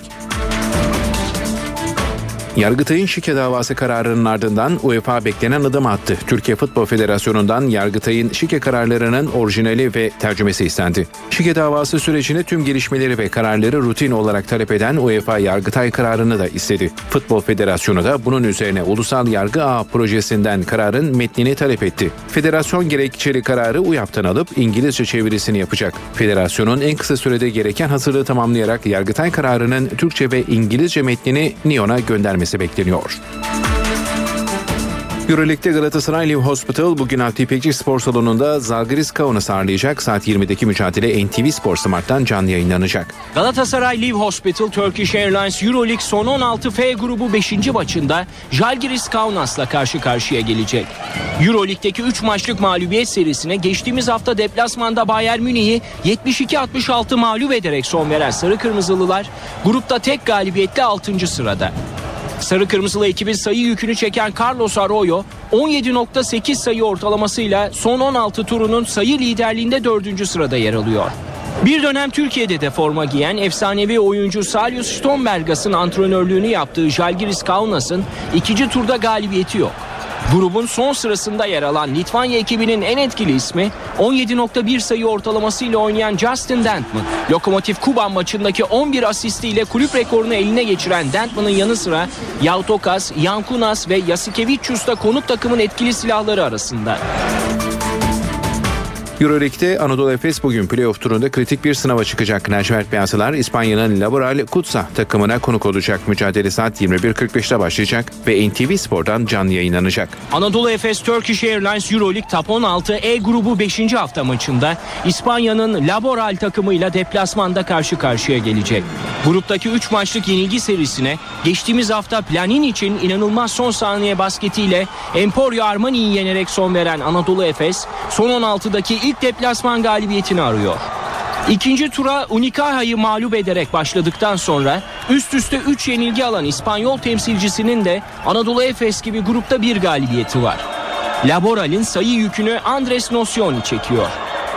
Yargıtay'ın şike davası kararının ardından UEFA beklenen adım attı. Türkiye Futbol Federasyonu'ndan Yargıtay'ın şike kararlarının orijinali ve tercümesi istendi. Şike davası sürecinde tüm gelişmeleri ve kararları rutin olarak talep eden UEFA Yargıtay kararını da istedi. Futbol Federasyonu da bunun üzerine Ulusal Yargı Ağı projesinden kararın metnini talep etti. Federasyon gerekçeli kararı UYAP'tan alıp İngilizce çevirisini yapacak. Federasyonun en kısa sürede gereken hazırlığı tamamlayarak Yargıtay kararının Türkçe ve İngilizce metnini NİON'a göndermesi bekleniyor. Euroleague'de Galatasaray Live Hospital bugün İpekçi Spor Salonu'nda Zalgiris Kaunas'ı ağırlayacak. Saat 20'deki mücadele NTV Spor Smart'tan canlı yayınlanacak. Galatasaray Live Hospital Turkish Airlines Euroleague son 16 F grubu 5. maçında Žalgiris Kaunas'la karşı karşıya gelecek. Euroleague'deki 3 maçlık mağlubiyet serisine geçtiğimiz hafta deplasmanda Bayern Münih'i 72-66 mağlup ederek son veren Sarı Kırmızılılar grupta tek galibiyetle 6. sırada. Sarı Kırmızılı ekibin sayı yükünü çeken Carlos Arroyo 17.8 sayı ortalamasıyla son 16 turunun sayı liderliğinde 4. sırada yer alıyor. Bir dönem Türkiye'de de forma giyen efsanevi oyuncu Salius Stombergas'ın antrenörlüğünü yaptığı Žalgiris Kaunas'ın ikinci turda galibiyeti yok. Grubun son sırasında yer alan Litvanya ekibinin en etkili ismi 17.1 sayı ortalamasıyla oynayan Justin Dentman. Lokomotiv Kuban maçındaki 11 asistiyle kulüp rekorunu eline geçiren Dentman'ın yanı sıra Yautokas, Yankunas ve Yasikevicius da konuk takımın etkili silahları arasında. Euroleague'de Anadolu Efes bugün playoff turunda kritik bir sınava çıkacak. Lacivert Beyazlılar İspanya'nın Laboral Kutsa takımına konuk olacak. Mücadele saat 21.45'te başlayacak ve NTV Spor'dan canlı yayınlanacak. Anadolu Efes Turkish Airlines Euroleague Top 16 E grubu 5. hafta maçında İspanya'nın Laboral takımıyla deplasmanda karşı karşıya gelecek. Gruptaki 3 maçlık yenilgi serisine geçtiğimiz hafta Planin için inanılmaz son saniye basketiyle Emporio Armani'yi yenerek son veren Anadolu Efes son 16'daki ilk deplasman galibiyetini arıyor. İkinci tura Unicaha'yı mağlup ederek başladıktan sonra üst üste 3 yenilgi alan İspanyol temsilcisinin de Anadolu Efes gibi grupta bir galibiyeti var. Laboral'in sayı yükünü Andres Nocioni çekiyor.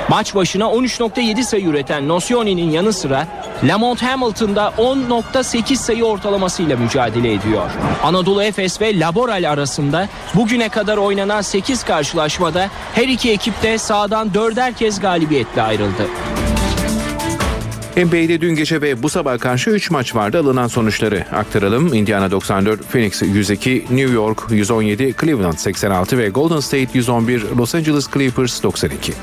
Maç başına 13.7 sayı üreten Nocioni'nin yanı sıra Lamont Hamilton da 10.8 sayı ortalamasıyla mücadele ediyor. Anadolu Efes ve Laboral arasında bugüne kadar oynanan 8 karşılaşmada her iki ekip de sahadan dörder kez galibiyetle ayrıldı. NBA'de dün gece ve bu sabah karşı 3 maç vardı alınan sonuçları aktaralım. Indiana 94, Phoenix 102, New York 117, Cleveland 86 ve Golden State 111, Los Angeles Clippers 92.